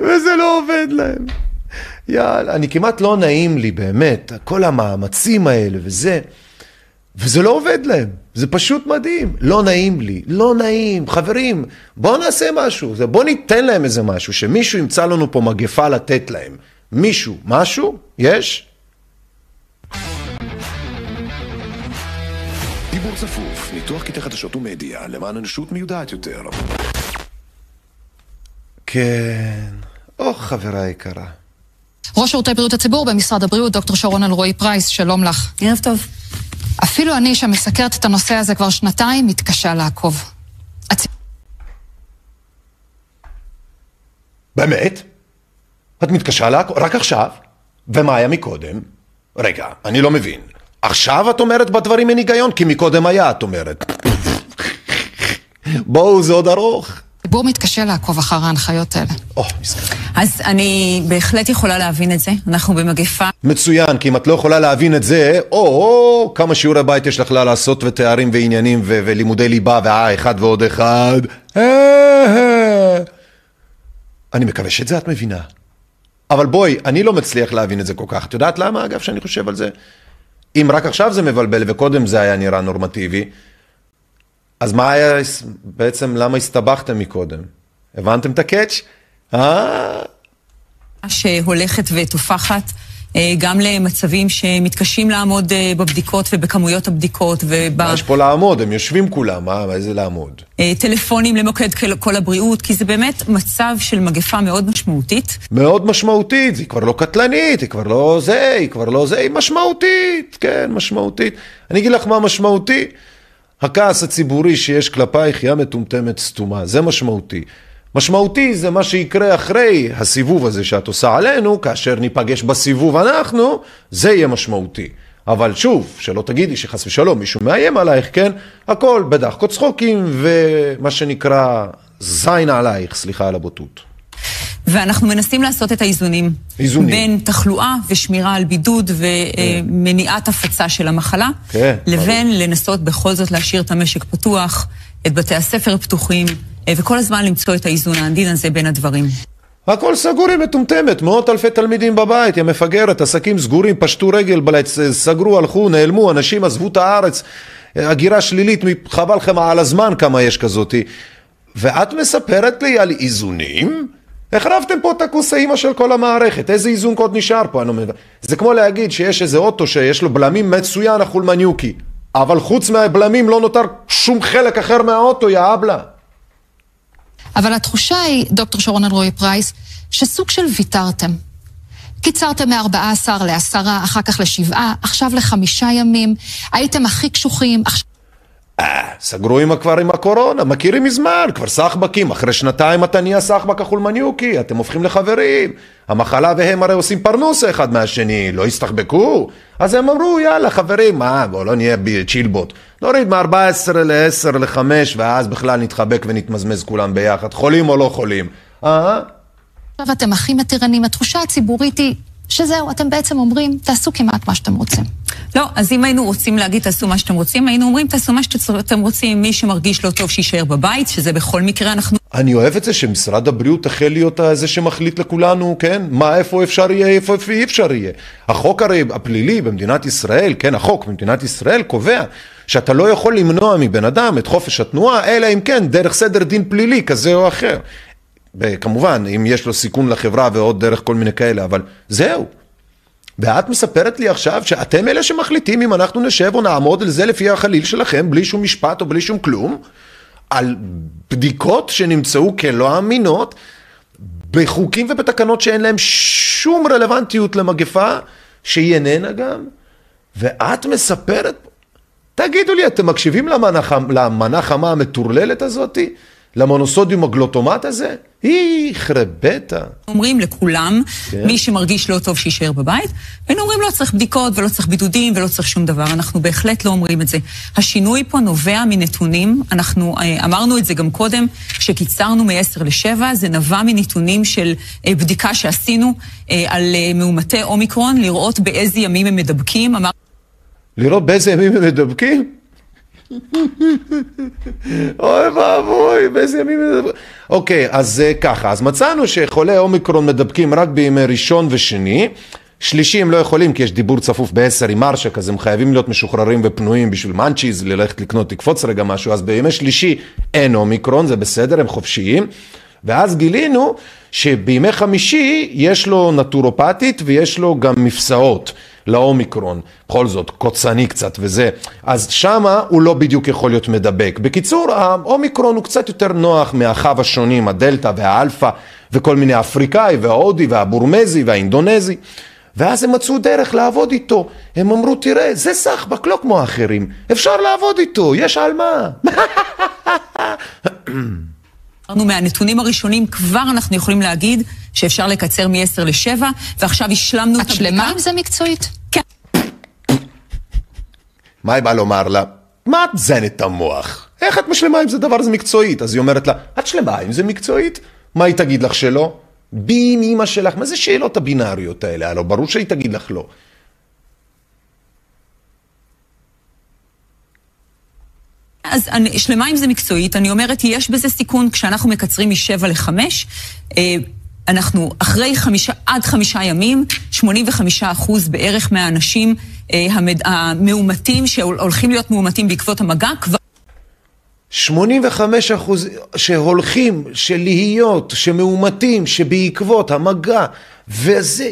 וזה לא עובד להם. יאללה, אני כמעט לא נעים לי, באמת, כל המאמצים האלה וזה, וזה לא עובד להם. זה פשוט מדהים. לא נעים לי, לא נעים. חברים, בואו נעשה משהו. זה- בואו ניתן להם איזה משהו, שמישהו ימצא לנו פה מגפה לתת להם. מישהו, משהו? יש? דיבור צפוף, ניתוח קטעי חדשות ומדיה למען אנושות מיודעת יותר. כן. או, חברה יקרה. ראש שירותי בריאות הציבור במשרד הבריאות, דוקטור שרון אלרועי פרייס, שלום לך. ערב טוב. אפילו אני, שמסקרת את הנושא הזה כבר שנתיים, מתקשה לעקוב. באמת? את מתקשה לעקוב? רק עכשיו? ומה היה מקודם? רגע, אני לא מבין. עכשיו את אומרת בדברים אין היגיון? כי מקודם היה, את אומרת. בואו, זה עוד ארוך. הציבור מתקשה לעקוב אחר ההנחיות האלה. אז אני בהחלט יכולה להבין את זה. אנחנו במגפה. מצוין, כי אם את לא יכולה להבין את זה, או, או כמה שיעורי בית יש לך לה לעשות ותארים ועניינים ו- ולימודי ליבה ואה, אחד ועוד אחד. אה, אה. אני מקווה שאת זה את מבינה. אבל בואי, אני לא מצליח להבין את זה כל כך. את יודעת למה, אגב, שאני חושב על זה? אם רק עכשיו זה מבלבל וקודם זה היה נראה נורמטיבי, אז מה היה, בעצם למה הסתבכתם מקודם? הבנתם את הקאץ'? אה? שהולכת ותופחת אה, גם למצבים שמתקשים לעמוד אה, בבדיקות ובכמויות הבדיקות מה יש פה לעמוד? הם יושבים כולם, מה, איזה לעמוד? ובטלפונים למוקד כל הבריאות, כי זה באמת מצב של מגפה מאוד משמעותית. מאוד משמעותית, היא כבר לא קטלנית, היא כבר לא זה, היא כבר לא זה, היא משמעותית, כן, משמעותית. אני אגיד לך מה משמעותי? הכעס הציבורי שיש כלפייך, יא מטומטמת סתומה, זה משמעותי. משמעותי זה מה שיקרה אחרי הסיבוב הזה שאת עושה עלינו, כאשר ניפגש בסיבוב אנחנו, זה יהיה משמעותי. אבל שוב, שלא תגידי שחס ושלום מישהו מאיים עלייך, כן? הכל בדחקות צחוקים ומה שנקרא זין עלייך, סליחה על הבוטות. ואנחנו מנסים לעשות את האיזונים. איזונים. בין תחלואה ושמירה על בידוד ומניעת הפצה של המחלה, כן, לבין לנסות בכל זאת להשאיר את המשק פתוח, את בתי הספר פתוחים, אה, וכל הזמן למצוא את האיזון העדין הזה בין הדברים. הכל סגור היא מטומטמת, מאות אלפי תלמידים בבית, יא מפגרת, עסקים סגורים, פשטו רגל, בלט, סגרו, הלכו, נעלמו, אנשים עזבו את הארץ, הגירה שלילית, חבל לכם על הזמן כמה יש כזאתי. ואת מספרת לי על איזונים? החרבתם פה את הכוס האימא של כל המערכת, איזה איזון עוד נשאר פה? אני מבין. זה כמו להגיד שיש איזה אוטו שיש לו בלמים מצוין, החולמניוקי, אבל חוץ מהבלמים לא נותר שום חלק אחר מהאוטו, יא אבלה. אבל התחושה היא, דוקטור שרון אלרועי פרייס, שסוג של ויתרתם. קיצרתם מ-14 לעשרה, אחר כך לשבעה, עכשיו לחמישה ימים. הייתם הכי קשוחים, עכשיו... סגרו עם כבר עם הקורונה, מכירים מזמן, כבר סחבקים, אחרי שנתיים אתה נהיה סחבק חולמניוקי, אתם הופכים לחברים. המחלה והם הרי עושים פרנוס אחד מהשני, לא הסתחבקו. אז הם אמרו, יאללה חברים, מה, בואו לא נהיה צ'ילבוט. נוריד מ-14 ל-10 ל-5, ואז בכלל נתחבק ונתמזמז כולם ביחד, חולים או לא חולים. אה? עכשיו אתם הכי מתירנים, התחושה הציבורית היא שזהו, אתם בעצם אומרים, תעשו כמעט מה שאתם רוצים. לא, אז אם היינו רוצים להגיד תעשו מה שאתם רוצים, היינו אומרים תעשו מה שאתם רוצים, מי שמרגיש לא טוב שיישאר בבית, שזה בכל מקרה אנחנו... אני אוהב את זה שמשרד הבריאות החל להיות זה שמחליט לכולנו, כן? מה, איפה אפשר יהיה, איפה אי אפשר יהיה. החוק הרי הפלילי במדינת ישראל, כן, החוק במדינת ישראל קובע שאתה לא יכול למנוע מבן אדם את חופש התנועה, אלא אם כן דרך סדר דין פלילי כזה או אחר. כמובן, אם יש לו סיכון לחברה ועוד דרך כל מיני כאלה, אבל זהו. ואת מספרת לי עכשיו שאתם אלה שמחליטים אם אנחנו נשב או נעמוד על זה לפי החליל שלכם, בלי שום משפט או בלי שום כלום, על בדיקות שנמצאו כלא אמינות, בחוקים ובתקנות שאין להם שום רלוונטיות למגפה, שהיא איננה גם, ואת מספרת, תגידו לי, אתם מקשיבים למנה חמה המטורללת הזאתי? למונוסודיום הגלוטומט הזה? היא חרבטה. אומרים לכולם, כן. מי שמרגיש לא טוב שיישאר בבית, והיינו אומרים לא צריך בדיקות ולא צריך בידודים ולא צריך שום דבר. אנחנו בהחלט לא אומרים את זה. השינוי פה נובע מנתונים, אנחנו אה, אמרנו את זה גם קודם, כשקיצרנו מ-10 ל-7, זה נבע מנתונים של אה, בדיקה שעשינו אה, על מאומתי אומיקרון, לראות באיזה ימים הם מדבקים. אמר... לראות באיזה ימים הם מדבקים? אוי ואבוי, באיזה ימים... אוקיי, אז ככה, אז מצאנו שחולי אומיקרון מדבקים רק בימי ראשון ושני. שלישי הם לא יכולים כי יש דיבור צפוף בעשר עם מרשק, אז הם חייבים להיות משוחררים ופנויים בשביל מאנצ'יז, ללכת לקנות, תקפוץ רגע משהו, אז בימי שלישי אין אומיקרון, זה בסדר, הם חופשיים. ואז גילינו שבימי חמישי יש לו נטורופטית ויש לו גם מפסעות. לאומיקרון, בכל זאת קוצני קצת וזה, אז שמה הוא לא בדיוק יכול להיות מדבק. בקיצור, האומיקרון הוא קצת יותר נוח מהאחיו השונים, הדלתא והאלפא וכל מיני האפריקאי וההודי והבורמזי והאינדונזי. ואז הם מצאו דרך לעבוד איתו. הם אמרו, תראה, זה סחבק, לא כמו האחרים. אפשר לעבוד איתו, יש על מה. [laughs] [coughs] אמרנו מהנתונים הראשונים כבר אנחנו יכולים להגיד שאפשר לקצר מ-10 ל-7, ועכשיו השלמנו את הבדיקה. את שלמה עם זה מקצועית? כן. מה היא באה לומר לה? מה את זנת את המוח? איך את משלמה עם זה דבר זה מקצועית? אז היא אומרת לה, את שלמה עם זה מקצועית? מה היא תגיד לך שלא? בי עם אמא שלך, מה זה שאלות הבינאריות האלה? הלוא ברור שהיא תגיד לך לא. אז אני שלמה עם זה מקצועית, אני אומרת, יש בזה סיכון כשאנחנו מקצרים משבע לחמש. אה, אנחנו אחרי חמישה, עד חמישה ימים, 85 אחוז בערך מהאנשים אה, המד, המאומתים שהולכים להיות מאומתים בעקבות המגע כבר... 85 אחוז שהולכים, שלהיות, שמאומתים, שבעקבות המגע, וזה...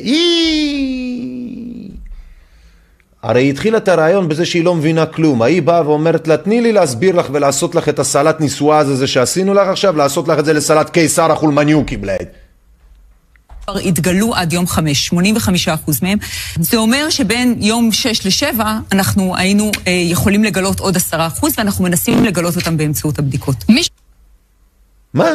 הרי היא התחילה את הרעיון בזה שהיא לא מבינה כלום. ההיא באה ואומרת לה, תני לי להסביר לך ולעשות לך את הסלט נישואה הזה שעשינו לך עכשיו, לעשות לך את זה לסלט קיסר החולמניוקי בלעד. כבר התגלו עד יום חמש, 85 אחוז מהם. זה אומר שבין יום שש לשבע אנחנו היינו אה, יכולים לגלות עוד עשרה אחוז, ואנחנו מנסים לגלות אותם באמצעות הבדיקות. מי... מה?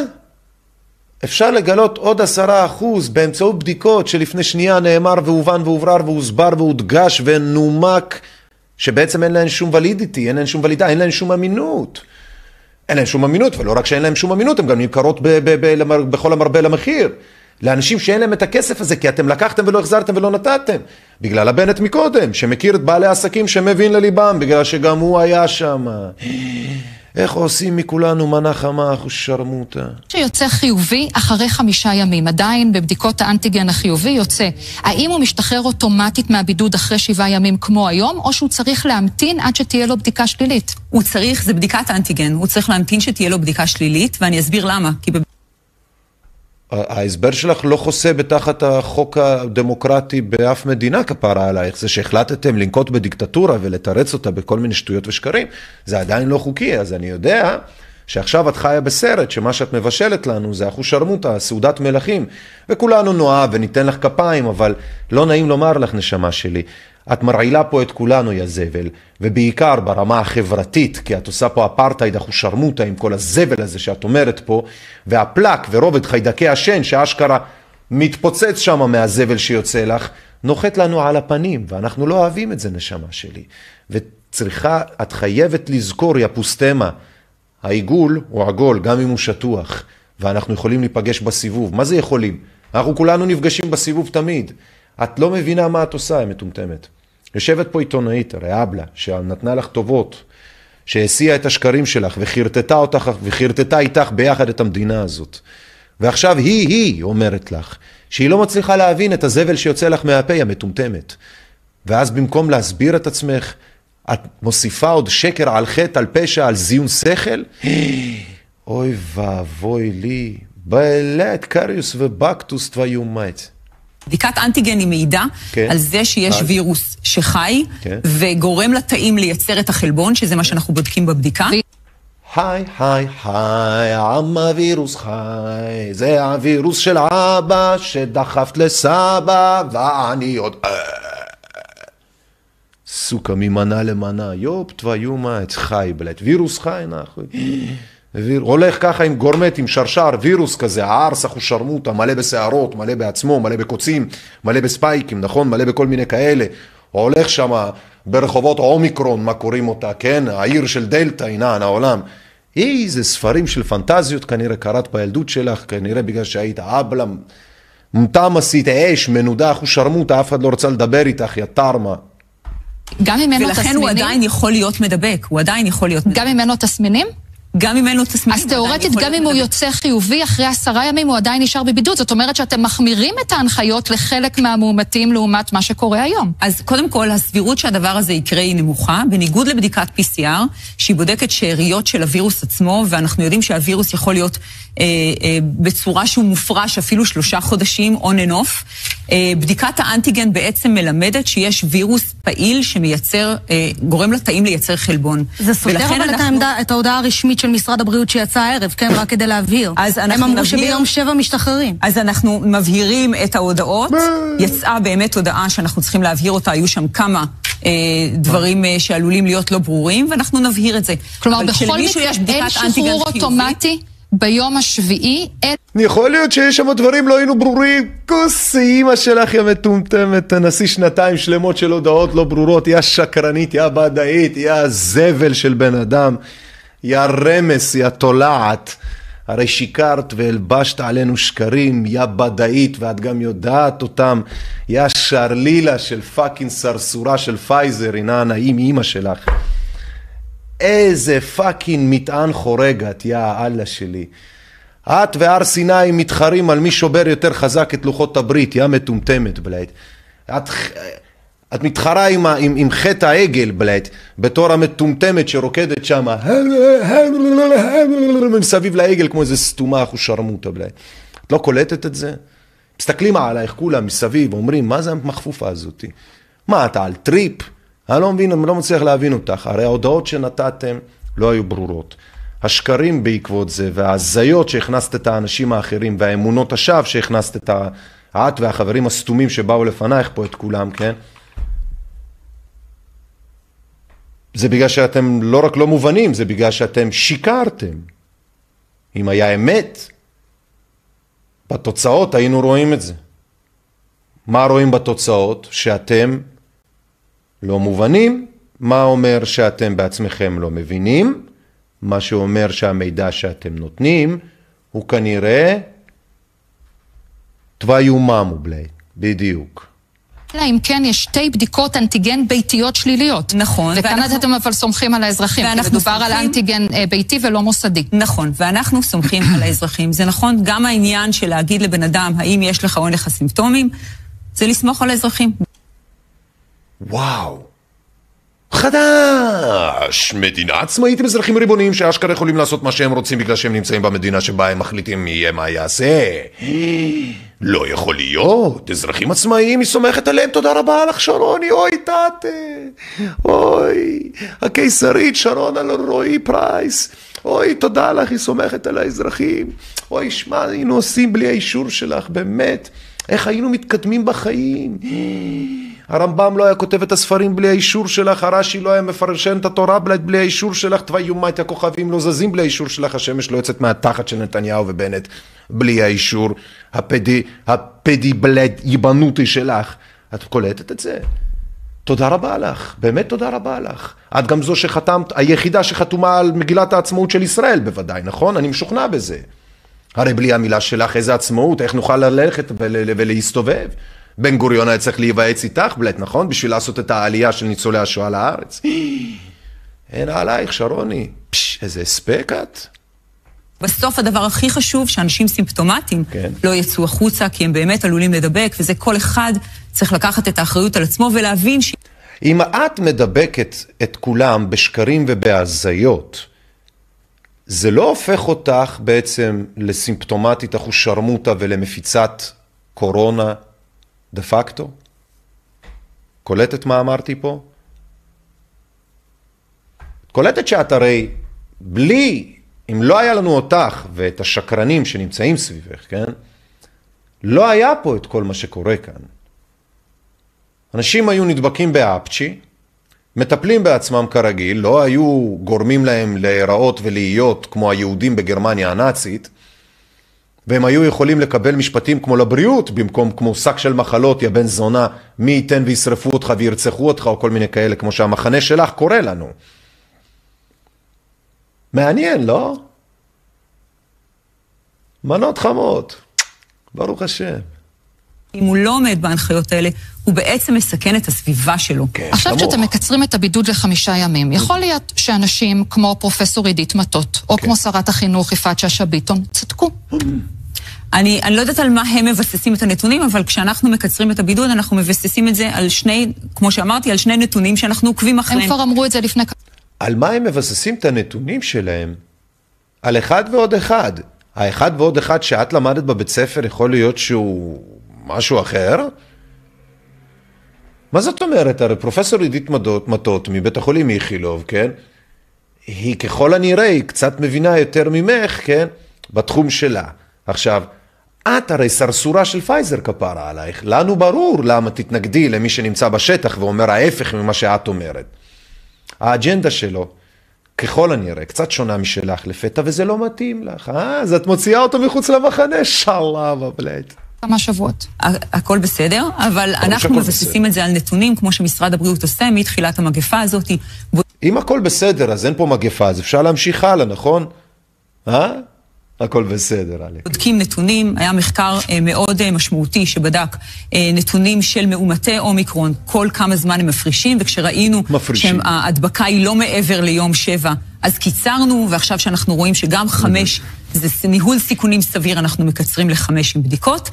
אפשר לגלות עוד עשרה אחוז באמצעות בדיקות שלפני שנייה נאמר והובן והוברר והוסבר והודגש ונומק שבעצם אין להן שום ולידיטי, אין להן שום ולידה, אין להן שום אמינות. אין להן שום אמינות, ולא רק שאין להן שום אמינות, הן גם נמכרות בכל המרבה למחיר. לאנשים שאין להם את הכסף הזה, כי אתם לקחתם ולא החזרתם ולא נתתם. בגלל הבנט מקודם, שמכיר את בעלי העסקים שמבין לליבם, בגלל שגם הוא היה שם. איך עושים מכולנו מנה חמה אחושרמוטה? שיוצא חיובי אחרי חמישה ימים, עדיין בבדיקות האנטיגן החיובי יוצא. האם הוא משתחרר אוטומטית מהבידוד אחרי שבעה ימים כמו היום, או שהוא צריך להמתין עד שתהיה לו בדיקה שלילית? הוא צריך, זה בדיקת אנטיגן, הוא צריך להמתין שתהיה לו בדיקה שלילית, ואני אסביר למה. כי ההסבר שלך לא חוסה בתחת החוק הדמוקרטי באף מדינה כפרה עלייך, זה שהחלטתם לנקוט בדיקטטורה ולתרץ אותה בכל מיני שטויות ושקרים, זה עדיין לא חוקי, אז אני יודע שעכשיו את חיה בסרט שמה שאת מבשלת לנו זה אחושרמוטה, סעודת מלכים, וכולנו נאהב וניתן לך כפיים, אבל לא נעים לומר לך נשמה שלי, את מרעילה פה את כולנו, יא זבל, ובעיקר ברמה החברתית, כי את עושה פה אפרטהייד אחושרמוטה עם כל הזבל הזה שאת אומרת פה, והפלק ורובד חיידקי השן שאשכרה מתפוצץ שם מהזבל שיוצא לך, נוחת לנו על הפנים, ואנחנו לא אוהבים את זה, נשמה שלי. וצריכה, את חייבת לזכור, יא פוסטמה, העיגול הוא עגול, גם אם הוא שטוח, ואנחנו יכולים להיפגש בסיבוב. מה זה יכולים? אנחנו כולנו נפגשים בסיבוב תמיד. את לא מבינה מה את עושה, היא מטומטמת. יושבת פה עיתונאית, הרי אבלה, שנתנה לך טובות, שהסיעה את השקרים שלך וחרטטה אותך, וחרטטה איתך ביחד את המדינה הזאת. ועכשיו היא, היא אומרת לך, שהיא לא מצליחה להבין את הזבל שיוצא לך מהפה, המטומטמת. ואז במקום להסביר את עצמך, את מוסיפה עוד שקר על חטא, על פשע, על זיון שכל? [gasps] אוי ואבוי לי, בלט קריוס ובקטוס תביומט. בדיקת אנטיגן היא מעידה כן. על זה שיש אז? וירוס שחי כן. וגורם לתאים לייצר את החלבון, שזה מה שאנחנו בודקים בבדיקה. היי, היי, היי, עם הווירוס חי, זה הווירוס של אבא שדחפת לסבא, ואני עוד... סוכה ממנה למנה, יופ, תביומה, את חי בלט, וירוס חי, נחוי. ויר... הולך ככה עם גורמט, עם שרשר, וירוס כזה, הארס אחושרמוטה, מלא בשערות, מלא בעצמו, מלא בקוצים, מלא בספייקים, נכון? מלא בכל מיני כאלה. הולך שם ברחובות אומיקרון, מה קוראים אותה, כן? העיר של דלתא, עינן, העולם. איזה ספרים של פנטזיות כנראה קראת בילדות שלך, כנראה בגלל שהיית אבלה, מטעם עשית אש, מנודה, אחושרמוטה, אף אחד לא רוצה לדבר איתך, יא תרמה. גם אם אין לו ולכן תסמינים? הוא עדיין יכול להיות מדבק, הוא עדיין יכול להיות מדבק. גם אם אין לו תסמינים? גם אם אין לו תסמינים. אז תאורטית, גם אם הוא יוצא חיובי אחרי עשרה ימים, הוא עדיין נשאר בבידוד. זאת אומרת שאתם מחמירים את ההנחיות לחלק מהמאומתים לעומת מה שקורה היום. אז קודם כל, הסבירות שהדבר הזה יקרה היא נמוכה, בניגוד לבדיקת PCR, שהיא בודקת שאריות של הווירוס עצמו, ואנחנו יודעים שהווירוס יכול להיות אה, אה, בצורה שהוא מופרש אפילו שלושה חודשים on and off. אה, בדיקת האנטיגן בעצם מלמדת שיש וירוס פעיל שמייצר, אה, גורם לתאים לייצר חלבון. זה סותר אבל את, אנחנו- העמדה, את ההודעה הרשמית של משרד הבריאות שיצאה הערב, כן? רק כדי להבהיר. אז הם אנחנו אמרו נבהיר- שביום שבע משתחררים. אז אנחנו מבהירים את ההודעות. יצאה באמת הודעה שאנחנו צריכים להבהיר אותה, היו שם כמה אה, דברים אה, שעלולים להיות לא ברורים, ואנחנו נבהיר את זה. כלומר, בכל מקרה אין שחרור אוטומטי ביום השביעי. יכול להיות שיש שם דברים לא היינו ברורים. כוסי אימא שלך, יא מטומטמת, תנסי שנתיים שלמות של הודעות לא ברורות, יא שקרנית, יא בדאית, יא זבל של בן אדם, יא רמס, יא תולעת. הרי שיקרת והלבשת עלינו שקרים, יא בדאית, ואת גם יודעת אותם, יא שרלילה של fucking סרסורה של פייזר, הנעל אימא שלך. איזה fucking מטען חורג את, יא אללה שלי. את והר סיני מתחרים על מי שובר יותר חזק את לוחות הברית, יא מטומטמת בלייט. את, את מתחרה עם, עם, עם חטא העגל בלייט, בתור המטומטמת שרוקדת שמה מסביב לעגל כמו איזה סתומה אחושרמוטה בלייט. את לא קולטת את זה? מסתכלים עלייך כולם מסביב, אומרים, מה זה המכפופה הזאתי? מה, אתה על טריפ? אני לא מבין, אני לא מצליח להבין אותך. הרי ההודעות שנתתם לא היו ברורות. השקרים בעקבות זה, וההזיות שהכנסת את האנשים האחרים, והאמונות השווא שהכנסת את ה... את והחברים הסתומים שבאו לפנייך פה את כולם, כן? זה בגלל שאתם לא רק לא מובנים, זה בגלל שאתם שיקרתם. אם היה אמת, בתוצאות היינו רואים את זה. מה רואים בתוצאות? שאתם לא מובנים, מה אומר שאתם בעצמכם לא מבינים, מה שאומר שהמידע שאתם נותנים הוא כנראה תוואי אומם ובלי, בדיוק. אלא אם כן יש שתי בדיקות אנטיגן ביתיות שליליות. נכון. וכאן ואנחנו- אתם אבל סומכים על האזרחים, כי מדובר על סומכים- אנטיגן אה, ביתי ולא מוסדי. נכון, ואנחנו סומכים על האזרחים. זה נכון, גם העניין של להגיד לבן אדם, האם יש לך או אין לך סימפטומים, זה לסמוך על האזרחים. וואו. חדש! מדינה עצמאית עם אזרחים ריבוניים שאשכרה יכולים לעשות מה שהם רוצים בגלל שהם נמצאים במדינה שבה הם מחליטים מי יהיה מה יעשה. לא יכול להיות, אזרחים עצמאיים, היא סומכת עליהם, תודה רבה לך שרוני, אוי תתה, אוי, הקיסרית שרון על רועי פרייס, אוי תודה לך, היא סומכת על האזרחים, אוי שמע, היינו עושים בלי האישור שלך, באמת, איך היינו מתקדמים בחיים. הרמב"ם לא היה כותב את הספרים בלי האישור שלך, הרש"י לא היה מפרשן את התורה בלי- האישור שלך, תוואי יומת הכוכבים לא זזים בלי האישור שלך, השמש לא יוצאת מהתחת של נתניהו ובנט בלי האישור הפדי, הפדי בלד יבנותי שלך. את קולטת את זה? תודה רבה לך, באמת תודה רבה לך. את גם זו שחתמת, היחידה שחתומה על מגילת העצמאות של ישראל בוודאי, נכון? אני משוכנע בזה. הרי בלי המילה שלך איזה עצמאות, איך נוכל ללכת ול- ולהסתובב? בן גוריון היה צריך להיוועץ איתך, בלט, נכון? בשביל לעשות את העלייה של ניצולי השואה לארץ. אין עלייך, שרוני. פש, איזה הספק את. בסוף הדבר הכי חשוב, שאנשים סימפטומטיים כן. לא יצאו החוצה, כי הם באמת עלולים לדבק, וזה כל אחד צריך לקחת את האחריות על עצמו ולהבין ש... אם את מדבקת את כולם בשקרים ובהזיות, זה לא הופך אותך בעצם לסימפטומטית אחושרמוטה ולמפיצת קורונה דה פקטו? קולטת מה אמרתי פה? קולטת שאת הרי בלי, אם לא היה לנו אותך ואת השקרנים שנמצאים סביבך, כן? לא היה פה את כל מה שקורה כאן. אנשים היו נדבקים באפצ'י, מטפלים בעצמם כרגיל, לא היו גורמים להם להיראות ולהיות כמו היהודים בגרמניה הנאצית, והם היו יכולים לקבל משפטים כמו לבריאות, במקום כמו שק של מחלות, יא בן זונה, מי ייתן וישרפו אותך וירצחו אותך, או כל מיני כאלה, כמו שהמחנה שלך קורא לנו. מעניין, לא? מנות חמות, ברוך השם. אם הוא לא עומד בהנחיות האלה, הוא בעצם מסכן את הסביבה שלו. כן, עכשיו כשאתם מקצרים את הבידוד לחמישה ימים, יכול להיות שאנשים כמו פרופסור עידית מטות, או כמו שרת החינוך יפעת שאשא ביטון, צדקו. אני, אני לא יודעת על מה הם מבססים את הנתונים, אבל כשאנחנו מקצרים את הבידוד, אנחנו מבססים את זה על שני, כמו שאמרתי, על שני נתונים שאנחנו עוקבים אחריהם. הם כבר אמרו את זה לפני... על מה הם מבססים את הנתונים שלהם? על אחד ועוד אחד. האחד ועוד אחד שאת למדת בבית ספר יכול להיות שהוא משהו אחר? מה זאת אומרת? הרי פרופסור עידית מטות, מטות מבית החולים איכילוב, כן? היא ככל הנראה, היא קצת מבינה יותר ממך, כן? בתחום שלה. עכשיו, את הרי סרסורה של פייזר כפרה עלייך. לנו ברור למה תתנגדי למי שנמצא בשטח ואומר ההפך ממה שאת אומרת. האג'נדה שלו, ככל הנראה, קצת שונה משלך לפתע, וזה לא מתאים לך, אה? אז את מוציאה אותו מחוץ למחנה, שאללה, בבלט. כמה שבועות. הכל בסדר, אבל אנחנו מבססים את זה על נתונים, כמו שמשרד הבריאות עושה מתחילת המגפה הזאת. אם הכל בסדר, אז אין פה מגפה, אז אפשר להמשיך הלאה, נכון? אה? הכל בסדר, אלק. בודקים נתונים, היה מחקר אה, מאוד אה, משמעותי שבדק אה, נתונים של מאומתי אומיקרון, כל כמה זמן הם מפרישים, וכשראינו מפרישים. שההדבקה היא לא מעבר ליום שבע, אז קיצרנו, ועכשיו שאנחנו רואים שגם חמש זה ניהול סיכונים סביר, אנחנו מקצרים לחמש עם בדיקות.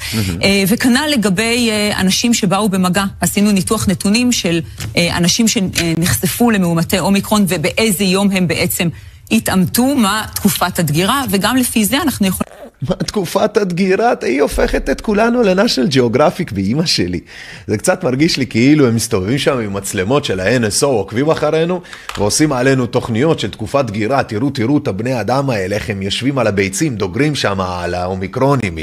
וכנ"ל לגבי אנשים שבאו במגע, עשינו ניתוח נתונים של אנשים שנחשפו למאומתי אומיקרון ובאיזה יום הם בעצם התאמתו, מה תקופת הדגירה, וגם לפי זה אנחנו יכולים... מה תקופת הדגירה? היא הופכת את כולנו לנאשל ג'אוגרפיק באימא שלי. זה קצת מרגיש לי כאילו הם מסתובבים שם עם מצלמות של ה-NSO, עוקבים אחרינו, ועושים עלינו תוכניות של תקופת דגירה. תראו, תראו את הבני אדם האלה, איך הם יושבים על הביצים, דוגרים שם על האומיקרונים,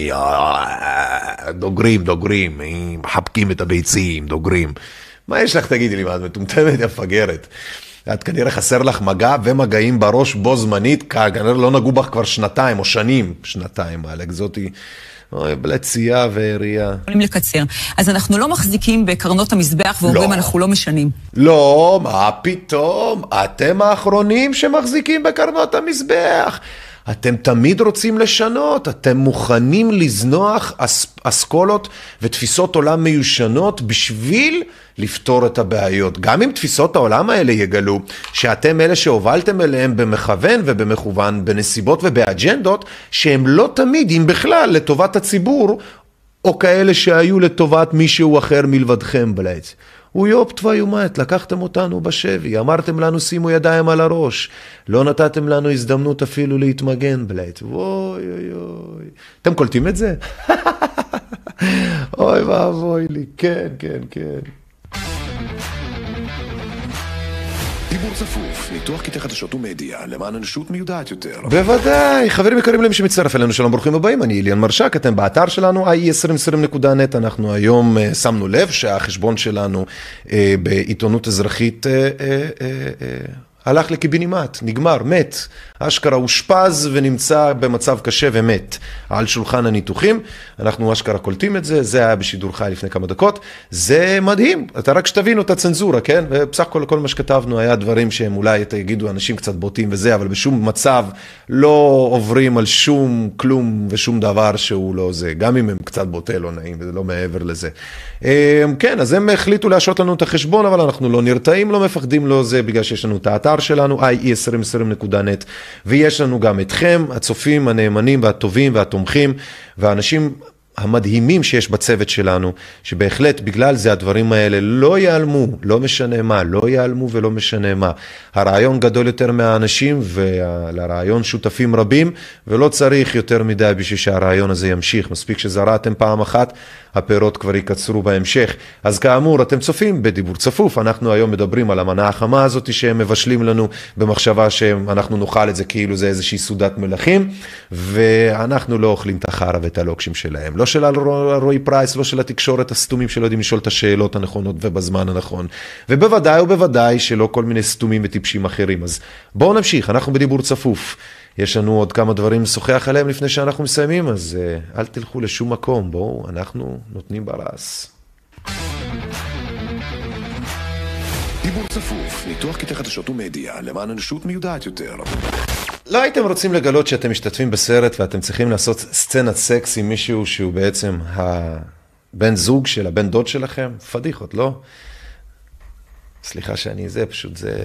דוגרים, דוגרים, מחבקים את הביצים, דוגרים. מה יש לך, תגידי לי, מה, את מטומטמת, יא מפגרת. את כנראה חסר לך מגע ומגעים בראש בו זמנית, כנראה לא נגעו בך כבר שנתיים או שנים, שנתיים, אלק, זאתי, בלצייה ועירייה. יכולים לקצר. אז אנחנו לא מחזיקים בקרנות המזבח ואומרים לא. אנחנו לא משנים. לא, מה פתאום? אתם האחרונים שמחזיקים בקרנות המזבח. אתם תמיד רוצים לשנות, אתם מוכנים לזנוח אס, אסכולות ותפיסות עולם מיושנות בשביל לפתור את הבעיות. גם אם תפיסות העולם האלה יגלו שאתם אלה שהובלתם אליהם במכוון ובמכוון, בנסיבות ובאג'נדות, שהם לא תמיד, אם בכלל, לטובת הציבור, או כאלה שהיו לטובת מישהו אחר מלבדכם בלעץ. הוא יופ תוויומת, לקחתם אותנו בשבי, אמרתם לנו שימו ידיים על הראש, לא נתתם לנו הזדמנות אפילו להתמגן בלעץ. אוי אוי אוי. אתם קולטים את זה? [laughs] אוי ואבוי לי, כן, כן, כן. דיבור צפוף, ניתוח קטעי חדשות ומדיה, למען אנושות מיודעת יותר. בוודאי, חברים יקרים למי שמצטרף אלינו, שלום ברוכים הבאים, אני איליאן מרשק, אתם באתר שלנו i2020.net, אנחנו היום אה, שמנו לב שהחשבון שלנו אה, בעיתונות אזרחית אה, אה, אה, אה, הלך לקיבינימט, נגמר, מת. אשכרה אושפז ונמצא במצב קשה ומת על שולחן הניתוחים. אנחנו אשכרה קולטים את זה, זה היה בשידור חי לפני כמה דקות. זה מדהים, אתה רק שתבינו את הצנזורה, כן? ובסך הכל כל מה שכתבנו היה דברים שהם אולי תגידו אנשים קצת בוטים וזה, אבל בשום מצב לא עוברים על שום כלום ושום דבר שהוא לא זה, גם אם הם קצת בוטה לא נעים וזה לא מעבר לזה. אה, כן, אז הם החליטו להשעות לנו את החשבון, אבל אנחנו לא נרתעים, לא מפחדים, לא זה, בגלל שיש לנו את האתר שלנו, ie2020.net, ויש לנו גם אתכם, הצופים הנאמנים והטובים והתומכים, והאנשים המדהימים שיש בצוות שלנו, שבהחלט בגלל זה הדברים האלה לא ייעלמו, לא משנה מה, לא ייעלמו ולא משנה מה. הרעיון גדול יותר מהאנשים ולרעיון שותפים רבים, ולא צריך יותר מדי בשביל שהרעיון הזה ימשיך. מספיק שזרעתם פעם אחת, הפירות כבר יקצרו בהמשך. אז כאמור, אתם צופים בדיבור צפוף, אנחנו היום מדברים על המנה החמה הזאת שהם מבשלים לנו במחשבה שאנחנו נאכל את זה כאילו זה איזושהי סעודת מלכים, ואנחנו לא אוכלים את החרא ואת הלוקשים שלהם. לא של רועי פרייס, לא של התקשורת הסתומים שלא יודעים לשאול את השאלות הנכונות ובזמן הנכון. ובוודאי ובוודאי שלא כל מיני סתומים וטיפשים אחרים. אז בואו נמשיך, אנחנו בדיבור צפוף. יש לנו עוד כמה דברים לשוחח עליהם לפני שאנחנו מסיימים, אז uh, אל תלכו לשום מקום, בואו, אנחנו נותנים ברס. דיבור צפוף, ניתוח קטעי חדשות ומדיה, למען אנושות מיודעת יותר. לא הייתם רוצים לגלות שאתם משתתפים בסרט ואתם צריכים לעשות סצנת סקס עם מישהו שהוא בעצם הבן זוג של הבן דוד שלכם? פדיחות, לא? סליחה שאני זה, פשוט זה...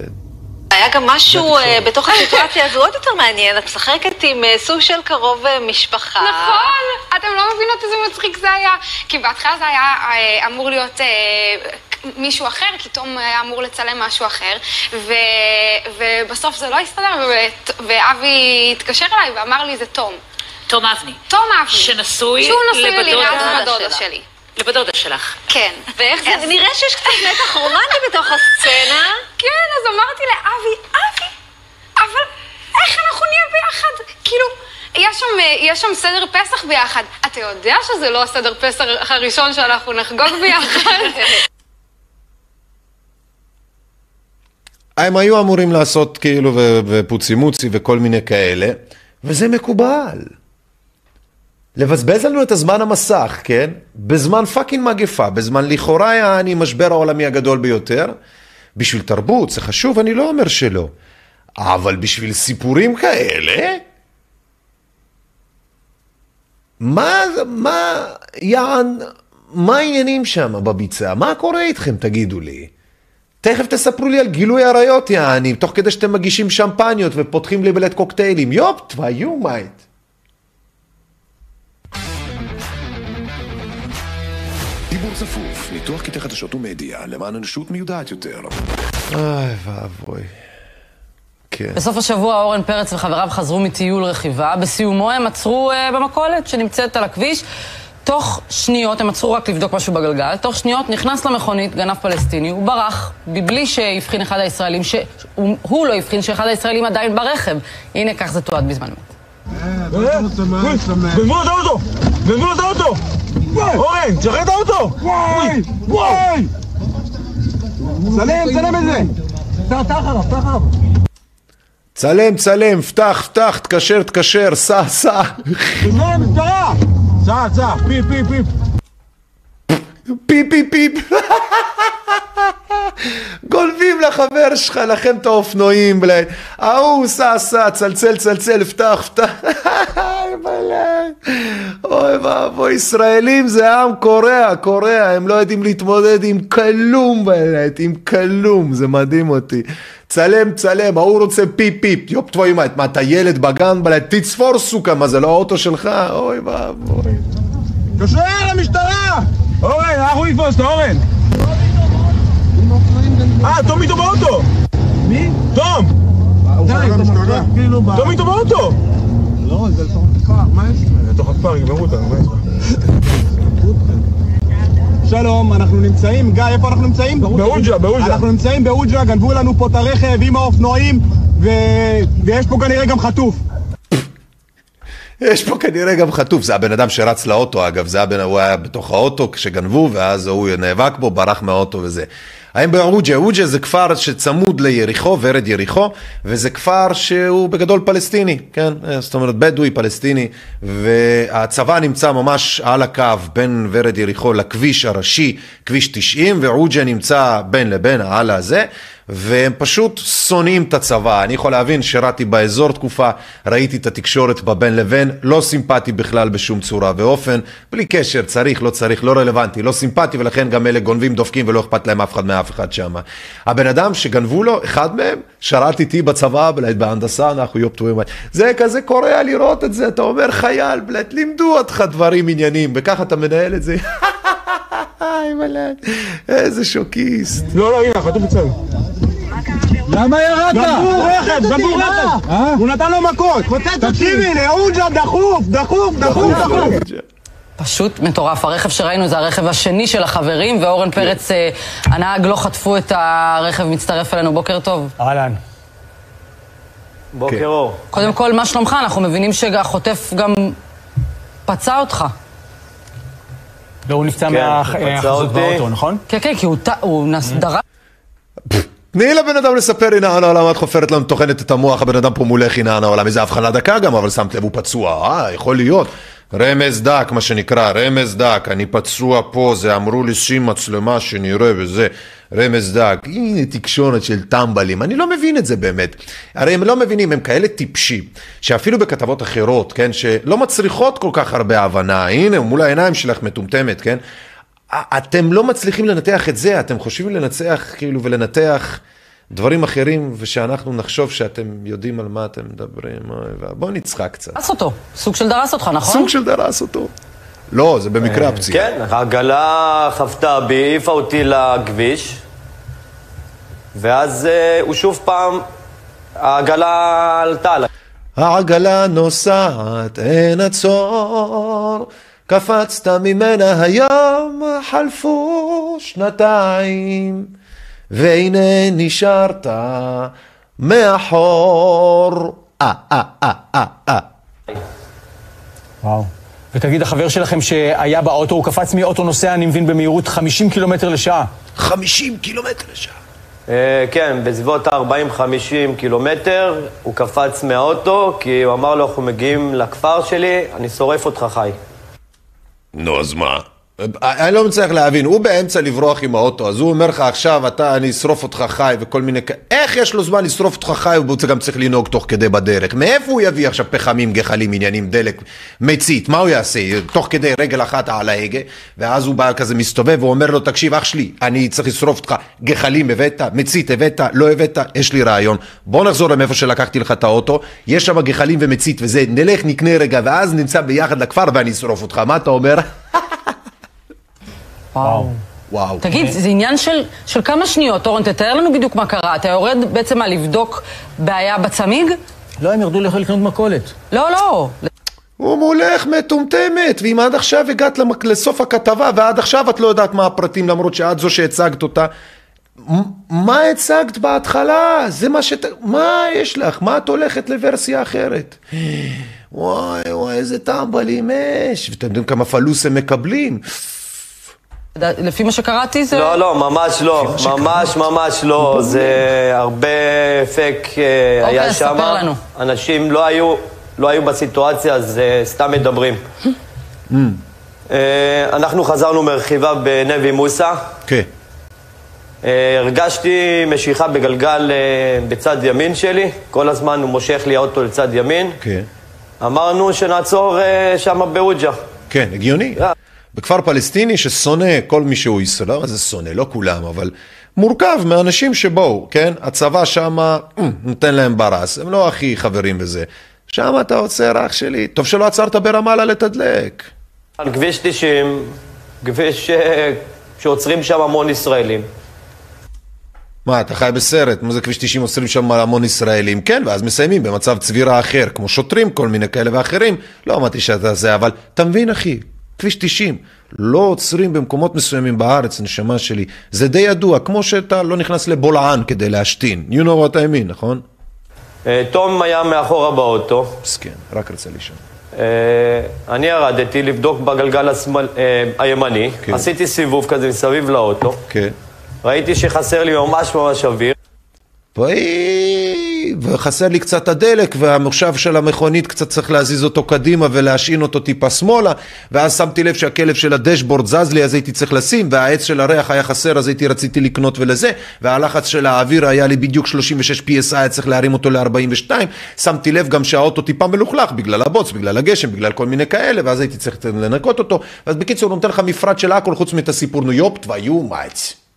היה גם משהו אה, בתוך הסיטואציה הזו עוד יותר מעניין, את משחקת עם אה, סוג של קרוב אה, משפחה. נכון, אתם לא מבינות איזה מצחיק זה היה. כי בהתחלה זה היה אמור להיות מישהו אחר, כי תום היה אמור לצלם משהו אחר, ו, ובסוף זה לא הסתדר, ו- ואבי התקשר אליי ואמר לי, זה תום. תום אבני. תום אבני. שנשוי שהוא נשוי ללירז שלה. שלי. לבדודה שלך. כן. ואיך זה, [laughs] נראה שיש קצת מתח רומנטי בתוך הסצנה. כן, אז אמרתי לאבי, אבי, אבל איך אנחנו נהיה ביחד? כאילו, יש שם, יש שם סדר פסח ביחד. אתה יודע שזה לא הסדר פסח הראשון שאנחנו נחגוג ביחד? [laughs] הם היו אמורים לעשות כאילו ופוצי מוצי וכל מיני כאלה, וזה מקובל. לבזבז לנו את הזמן המסך, כן? בזמן פאקינג מגפה, בזמן לכאורה יעני משבר העולמי הגדול ביותר. בשביל תרבות, זה חשוב, אני לא אומר שלא. אבל בשביל סיפורים כאלה? מה, מה, יען, מה העניינים שם בביצה? מה קורה איתכם, תגידו לי? תכף תספרו לי על גילוי עריות, יעני, תוך כדי שאתם מגישים שמפניות ופותחים לי בלט קוקטיילים. יופ, תביו מייט. דיבור צפוף, ניתוח קטעי חדשות ומדיה, למען אנושות מיודעת יותר. אוי ואבוי. כן. בסוף השבוע אורן פרץ וחבריו חזרו מטיול רכיבה. בסיומו הם עצרו uh, במכולת שנמצאת על הכביש. תוך שניות, הם עצרו רק לבדוק משהו בגלגל, תוך שניות נכנס למכונית גנב פלסטיני, הוא ברח, מבלי שהבחין אחד הישראלים, שהוא הוא לא הבחין שאחד הישראלים עדיין ברכב. הנה, כך זה תועד בזמן אמת. גנבו את האוטו! גנבו את האוטו! אורן, תשחרר את האוטו! וואי! וואי! צלם, צלם את זה! צלם, צלם, פתח, פתח, תקשר, תקשר, סע, סע. סע, סע, פיפ, פיפ, פיפ! פיפ, פיפ, פיפ. גונבים לחבר שלך, לכם את האופנועים, בלה. ההוא, סע, סע, צלצל, צלצל, פתח, פתח. אוי ואבוי, ישראלים זה עם קורע, קורע, הם לא יודעים להתמודד עם כלום, בלט, עם כלום, זה מדהים אותי. צלם, צלם, ההוא רוצה פיפ פיפ, יופ תבואי מה, מה, אתה ילד בגן, בלט, תצפור סוכה, מה זה לא האוטו שלך? אוי ואבוי. תתקשר למשטרה! אורן, אנחנו נתפוס את אורן! אה, תום איתו באוטו! מי? תום! תום איתו באוטו! לא, זה לתוך הכפר, מה יש? לתוך הכפר, יגמרו אותנו, מה יש שלום, אנחנו נמצאים, גיא, איפה אנחנו נמצאים? בעוג'ה, בעוג'ה. אנחנו נמצאים בעוג'ה, גנבו לנו פה את הרכב עם האופנועים, ו... ויש פה כנראה גם חטוף. יש פה כנראה גם חטוף, זה הבן אדם שרץ לאוטו אגב, זה הבן, הוא היה בתוך האוטו כשגנבו ואז הוא נאבק בו, ברח מהאוטו וזה. האם בערוג'ה? ערוג'ה זה כפר שצמוד ליריחו, ורד יריחו, וזה כפר שהוא בגדול פלסטיני, כן? זאת אומרת בדואי פלסטיני, והצבא נמצא ממש על הקו בין ורד יריחו לכביש הראשי, כביש 90, וערוג'ה נמצא בין לבין, על הזה. והם פשוט שונאים את הצבא. אני יכול להבין, שירתי באזור תקופה, ראיתי את התקשורת בבין לבין, לא סימפטי בכלל בשום צורה ואופן, בלי קשר, צריך, לא צריך, לא רלוונטי, לא סימפטי, ולכן גם אלה גונבים, דופקים ולא אכפת להם אף אחד מאף אחד שם. הבן אדם שגנבו לו, אחד מהם, שרת איתי בצבא, בלעד בהנדסה, אנחנו יופ טובים. זה כזה קורע לראות את זה, אתה אומר חייל, בלעד, לימדו אותך דברים עניינים, וככה אתה מנהל את זה. [laughs] היי מלאק, איזה שוקיסט. לא, לא, הנה, חתום בצד. למה ירדת? גנבו רכב, גנבו רכב. הוא נתן לו מכות. תקשיבי, לעוג'ה, דחוף, דחוף, דחוף, דחוף. פשוט מטורף. הרכב שראינו זה הרכב השני של החברים, ואורן פרץ, אה, הנהג לא חטפו את הרכב, מצטרף אלינו. בוקר טוב. אהלן. בוקר אור. קודם כל, מה שלומך? אנחנו מבינים שהחוטף גם פצע אותך. לא, הוא נפצע כן, מהחזות אותי. באוטו, נכון? כן, כן, כי הוא נס- דרס... תני לבן אדם לספר, הנה העולם, את חופרת לנו, טוחנת את המוח, הבן אדם פה מולך, הנה העולם, איזה הבחנה דקה גם, אבל שמת לב, הוא פצוע, אה, יכול להיות. רמז דק, מה שנקרא, רמז דק, אני פצוע פה, זה אמרו לי שים מצלמה שנראה וזה, רמז דק, הנה תקשורת של טמבלים, אני לא מבין את זה באמת. הרי הם לא מבינים, הם כאלה טיפשים, שאפילו בכתבות אחרות, כן, שלא מצריכות כל כך הרבה הבנה, הנה, מול העיניים שלך מטומטמת, כן? אתם לא מצליחים לנתח את זה, אתם חושבים לנצח כאילו ולנתח דברים אחרים, ושאנחנו נחשוב שאתם יודעים על מה אתם מדברים. בואו נצחק קצת. דרס אותו. סוג של דרס אותך, נכון? סוג של דרס אותו. לא, זה במקרה הפציעה. כן, העגלה חבטה בי, העיפה אותי לכביש, ואז אה, הוא שוב פעם, העגלה עלתה עליי. העגלה נוסעת, אין עצור, קפצת ממנה היום, חלפו שנתיים, והנה נשארת מאחור. אה, אה, אה, אה, אה. וואו. ותגיד, החבר שלכם שהיה באוטו, הוא קפץ מאוטו נוסע, אני מבין, במהירות 50 קילומטר לשעה. 50 קילומטר לשעה. אה, כן, בסביבות ה-40-50 קילומטר, הוא קפץ מהאוטו, כי הוא אמר לו, אנחנו מגיעים לכפר שלי, אני שורף אותך חי. נו, אז מה? אני לא מצליח להבין, הוא באמצע לברוח עם האוטו, אז הוא אומר לך עכשיו, אתה, אני אשרוף אותך חי וכל מיני כאלה, איך יש לו זמן לשרוף אותך חי והוא גם צריך לנהוג תוך כדי בדרך? מאיפה הוא יביא עכשיו פחמים, גחלים, עניינים, דלק, מצית? מה הוא יעשה? תוך כדי רגל אחת על ההגה, ואז הוא בא כזה מסתובב ואומר לו, תקשיב, אח שלי, אני צריך לשרוף אותך, גחלים הבאת, מצית הבאת, לא הבאת, יש לי רעיון. בוא נחזור למאיפה שלקחתי לך את האוטו, יש שם גחלים ומצית וזה, נלך, נקנה רגע, ואז נמצא ביחד לכפר ואני אשרוף אותך. מה אתה אומר? [laughs] וואו. וואו. תגיד, זה עניין של, של כמה שניות, אורן, תתאר לנו בדיוק מה קרה. אתה יורד בעצם על לבדוק בעיה בצמיג? לא, הם ירדו לקנות מכולת. לא, לא. הוא מולך מטומטמת, ואם עד עכשיו הגעת למק... לסוף הכתבה ועד עכשיו את לא יודעת מה הפרטים למרות שאת זו שהצגת אותה, מ- מה הצגת בהתחלה? זה מה שת... מה יש לך? מה את הולכת לוורסיה אחרת? [gasps] וואי וואי איזה טמבלים יש, ואתם יודעים כמה פלוס הם מקבלים? לפי מה שקראתי זה... לא, לא, ממש לא, ממש ממש לא, זה הרבה פייק אה, אוקיי, היה שם. ספר לנו. אנשים לא היו, לא היו בסיטואציה, אז אה, סתם מדברים. [laughs] אה, אנחנו חזרנו מרכיבה בנבי מוסא. כן. הרגשתי משיכה בגלגל בצד ימין שלי, כל הזמן הוא מושך לי האוטו לצד ימין. כן. אמרנו שנעצור שם בעוג'ה. כן, הגיוני. בכפר פלסטיני ששונא כל מי שהוא לא, מה זה שונא? לא כולם, אבל מורכב מאנשים שבואו, כן? הצבא שמה אה, נותן להם ברס, הם לא הכי חברים בזה. שם אתה עוצר, אח שלי. טוב שלא עצרת ברמאללה לתדלק. על כביש 90, כביש אה, שעוצרים שם המון ישראלים. מה, אתה חי בסרט, מה זה כביש 90 עוצרים שם המון ישראלים? כן, ואז מסיימים במצב צבירה אחר, כמו שוטרים, כל מיני כאלה ואחרים. לא אמרתי שאתה זה, אבל אתה מבין, אחי, כביש 90, לא עוצרים במקומות מסוימים בארץ, נשמה שלי. זה די ידוע, כמו שאתה לא נכנס לבולען כדי להשתין. You know what I mean, נכון? אה, תום היה מאחורה באוטו. מסכן, רק רצה לישון. אה, אני ירדתי לבדוק בגלגל השמאל, אה, הימני, כן. עשיתי סיבוב כזה מסביב לאוטו. כן. ראיתי שחסר לי ממש ממש אוויר. וחסר לי קצת הדלק, והמושב של המכונית קצת צריך להזיז אותו קדימה ולהשעין אותו טיפה שמאלה, ואז שמתי לב שהכלב של הדשבורד זז לי, אז הייתי צריך לשים, והעץ של הריח היה חסר, אז הייתי רציתי לקנות ולזה, והלחץ של האוויר היה לי בדיוק 36 PSI, היה צריך להרים אותו ל-42, שמתי לב גם שהאוטו טיפה מלוכלך, בגלל הבוץ, בגלל הגשם, בגלל כל מיני כאלה, ואז הייתי צריך לנקות אותו, ואז בקיצור, הוא נותן לך מפרט של הכל חוץ מאת הסיפור נו יופ, תביו מייץ.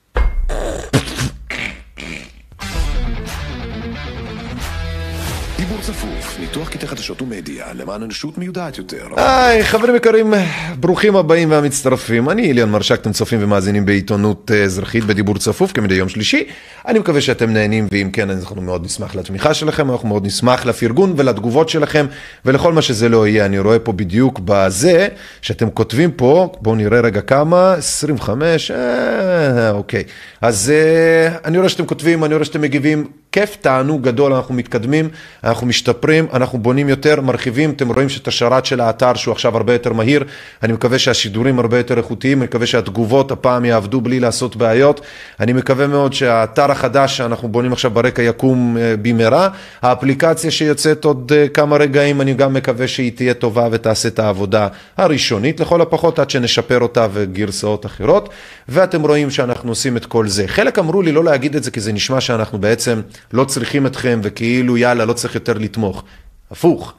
דיבור צפוף, ניתוח קטעי חדשות ומדיה, למען אנושות מיודעת יותר. היי, חברים יקרים, ברוכים הבאים והמצטרפים. אני איליאן מרשק, אתם צופים ומאזינים בעיתונות אה, אזרחית בדיבור צפוף כמדי יום שלישי. אני מקווה שאתם נהנים, ואם כן, אנחנו מאוד נשמח לתמיכה שלכם, אנחנו מאוד נשמח לפרגון ולתגובות שלכם, ולכל מה שזה לא יהיה. אני רואה פה בדיוק בזה, שאתם כותבים פה, בואו נראה רגע כמה, 25, אה, אוקיי. אז אה, אני רואה שאתם כותבים, אני רואה שאתם מגיבים, כיף, תענוג גדול, אנחנו מתקדמים, אנחנו משתפרים, אנחנו בונים יותר, מרחיבים, אתם רואים שאת השרת של האתר שהוא עכשיו הרבה יותר מהיר, אני מקווה שהשידורים הרבה יותר איכותיים, אני מקווה שהתגובות הפעם יעבדו בלי לעשות בעיות, אני מקווה מאוד שהאתר החדש שאנחנו בונים עכשיו ברקע יקום אה, במהרה, האפליקציה שיוצאת עוד אה, כמה רגעים, אני גם מקווה שהיא תהיה טובה ותעשה את העבודה הראשונית, לכל הפחות עד שנשפר אותה וגרסאות אחרות, ואתם רואים שאנחנו עושים את כל זה. חלק אמרו לי לא להגיד את זה כי זה נשמע שאנחנו בעצם לא צריכים אתכם וכאילו יאללה לא צריך יותר לתמוך. הפוך.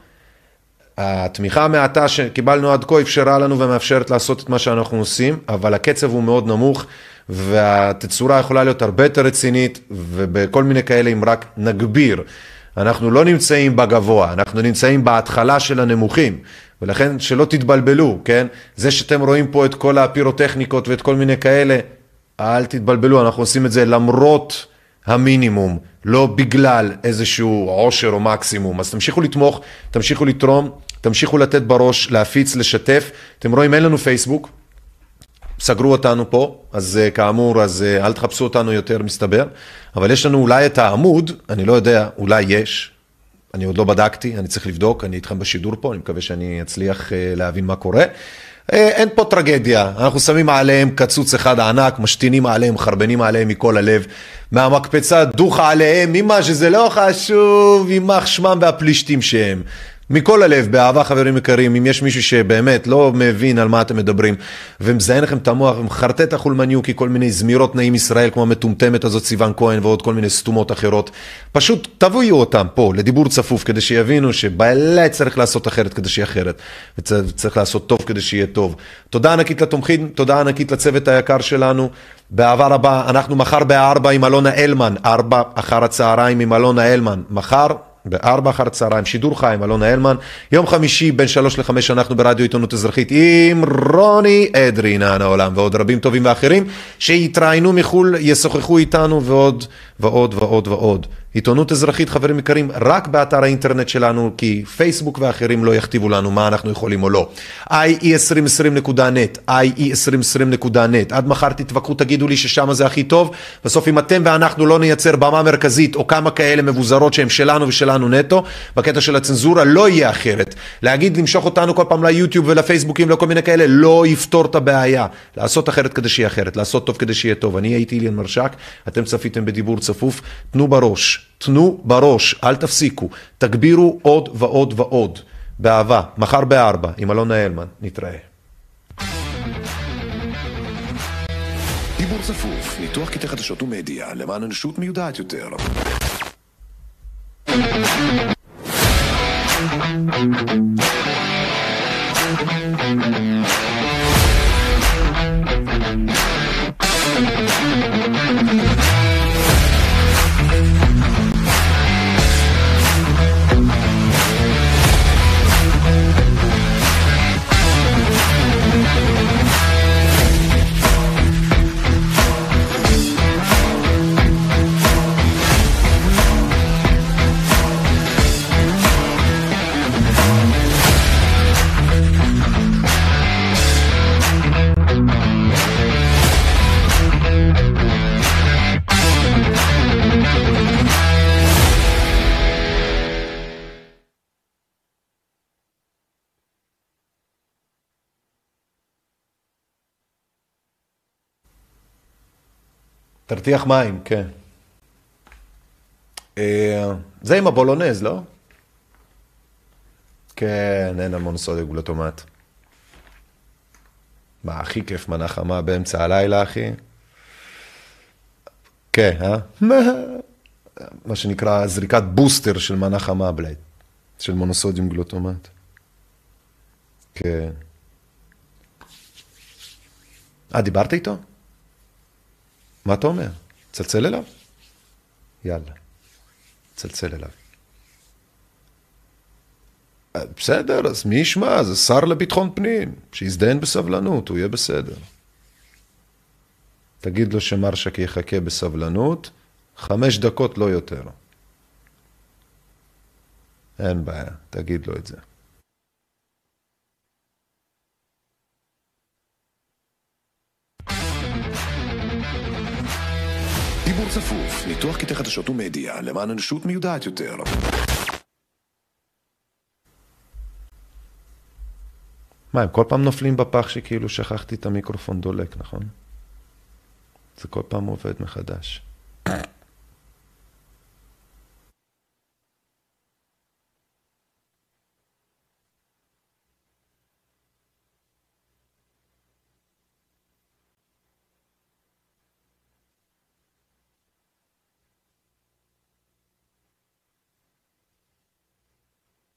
התמיכה המעטה שקיבלנו עד כה אפשרה לנו ומאפשרת לעשות את מה שאנחנו עושים, אבל הקצב הוא מאוד נמוך והתצורה יכולה להיות הרבה יותר רצינית ובכל מיני כאלה אם רק נגביר. אנחנו לא נמצאים בגבוה, אנחנו נמצאים בהתחלה של הנמוכים. ולכן שלא תתבלבלו, כן? זה שאתם רואים פה את כל הפירוטכניקות ואת כל מיני כאלה, אל תתבלבלו, אנחנו עושים את זה למרות המינימום, לא בגלל איזשהו עושר או מקסימום. אז תמשיכו לתמוך, תמשיכו לתרום, תמשיכו לתת בראש, להפיץ, לשתף. אתם רואים, אין לנו פייסבוק, סגרו אותנו פה, אז uh, כאמור, אז uh, אל תחפשו אותנו יותר, מסתבר. אבל יש לנו אולי את העמוד, אני לא יודע, אולי יש, אני עוד לא בדקתי, אני צריך לבדוק, אני איתכם בשידור פה, אני מקווה שאני אצליח uh, להבין מה קורה. Uh, אין פה טרגדיה, אנחנו שמים עליהם קצוץ אחד ענק, משתינים עליהם, חרבנים עליהם מכל הלב, מהמקפצה דוחה עליהם, ממה שזה לא חשוב, יימח שמם והפלישתים שהם. מכל הלב, באהבה חברים יקרים, אם יש מישהו שבאמת לא מבין על מה אתם מדברים ומזיין לכם את המוח ומחרטט החולמניוקי, כל מיני זמירות נעים ישראל כמו המטומטמת הזאת סיוון כהן ועוד כל מיני סתומות אחרות, פשוט תביאו אותם פה לדיבור צפוף כדי שיבינו שבאמת צריך לעשות אחרת כדי שיהיה אחרת וצריך לעשות טוב כדי שיהיה טוב. תודה ענקית לתומכים, תודה ענקית לצוות היקר שלנו. באהבה רבה, אנחנו מחר בארבע עם אלונה אלמן, ארבע אחר הצהריים עם אלונה אלמן, מחר בארבע אחר הצהריים, שידור חי עם אלונה הלמן. יום חמישי בין שלוש לחמש אנחנו ברדיו עיתונות אזרחית עם רוני אדרי, נען העולם, ועוד רבים טובים ואחרים שיתראיינו מחו"ל, ישוחחו איתנו ועוד ועוד ועוד ועוד. עיתונות אזרחית, חברים יקרים, רק באתר האינטרנט שלנו, כי פייסבוק ואחרים לא יכתיבו לנו מה אנחנו יכולים או לא. ie2020.net, ie2020.net. עד מחר תתווכחו, תגידו לי ששם זה הכי טוב. בסוף אם אתם ואנחנו לא נייצר במה מרכזית, או כמה כאלה מבוזרות שהן שלנו ושלנו נטו, בקטע של הצנזורה לא יהיה אחרת. להגיד, למשוך אותנו כל פעם ליוטיוב ולפייסבוקים ולכל מיני כאלה, לא יפתור את הבעיה. לעשות אחרת כדי שיהיה אחרת, לעשות טוב כדי שיהיה טוב. אני הייתי איליאן מרשק, אתם צפיתם בדיבור צפוף, תנו בראש. תנו בראש, אל תפסיקו, תגבירו עוד ועוד ועוד. באהבה, מחר בארבע, עם אלונה הלמן, נתראה. דיבור צפוף, ניתוח קטעי חדשות ומדיה למען אנושות מיודעת יותר. Thank. תרתיח מים, כן. אה, זה עם הבולונז, לא? כן, אין המון סודיו גלוטומט. מה, הכי כיף מנה חמה באמצע הלילה, אחי? כן, אה? [laughs] מה שנקרא זריקת בוסטר של מנה חמה בלייד, של מונוסודיום גלוטומט. כן. אה, דיברת איתו? מה אתה אומר? צלצל אליו? יאללה, צלצל אליו. אה, בסדר, אז מי ישמע? זה שר לביטחון פנים, שיזדיין בסבלנות, הוא יהיה בסדר. תגיד לו שמרשק יחכה בסבלנות, חמש דקות, לא יותר. אין בעיה, תגיד לו את זה. דיבור צפוף, ניתוח קטעי חדשות ומדיה, למען אנושות מיודעת יותר. מה, הם כל פעם נופלים בפח שכאילו שכחתי את המיקרופון דולק, נכון? זה כל פעם עובד מחדש.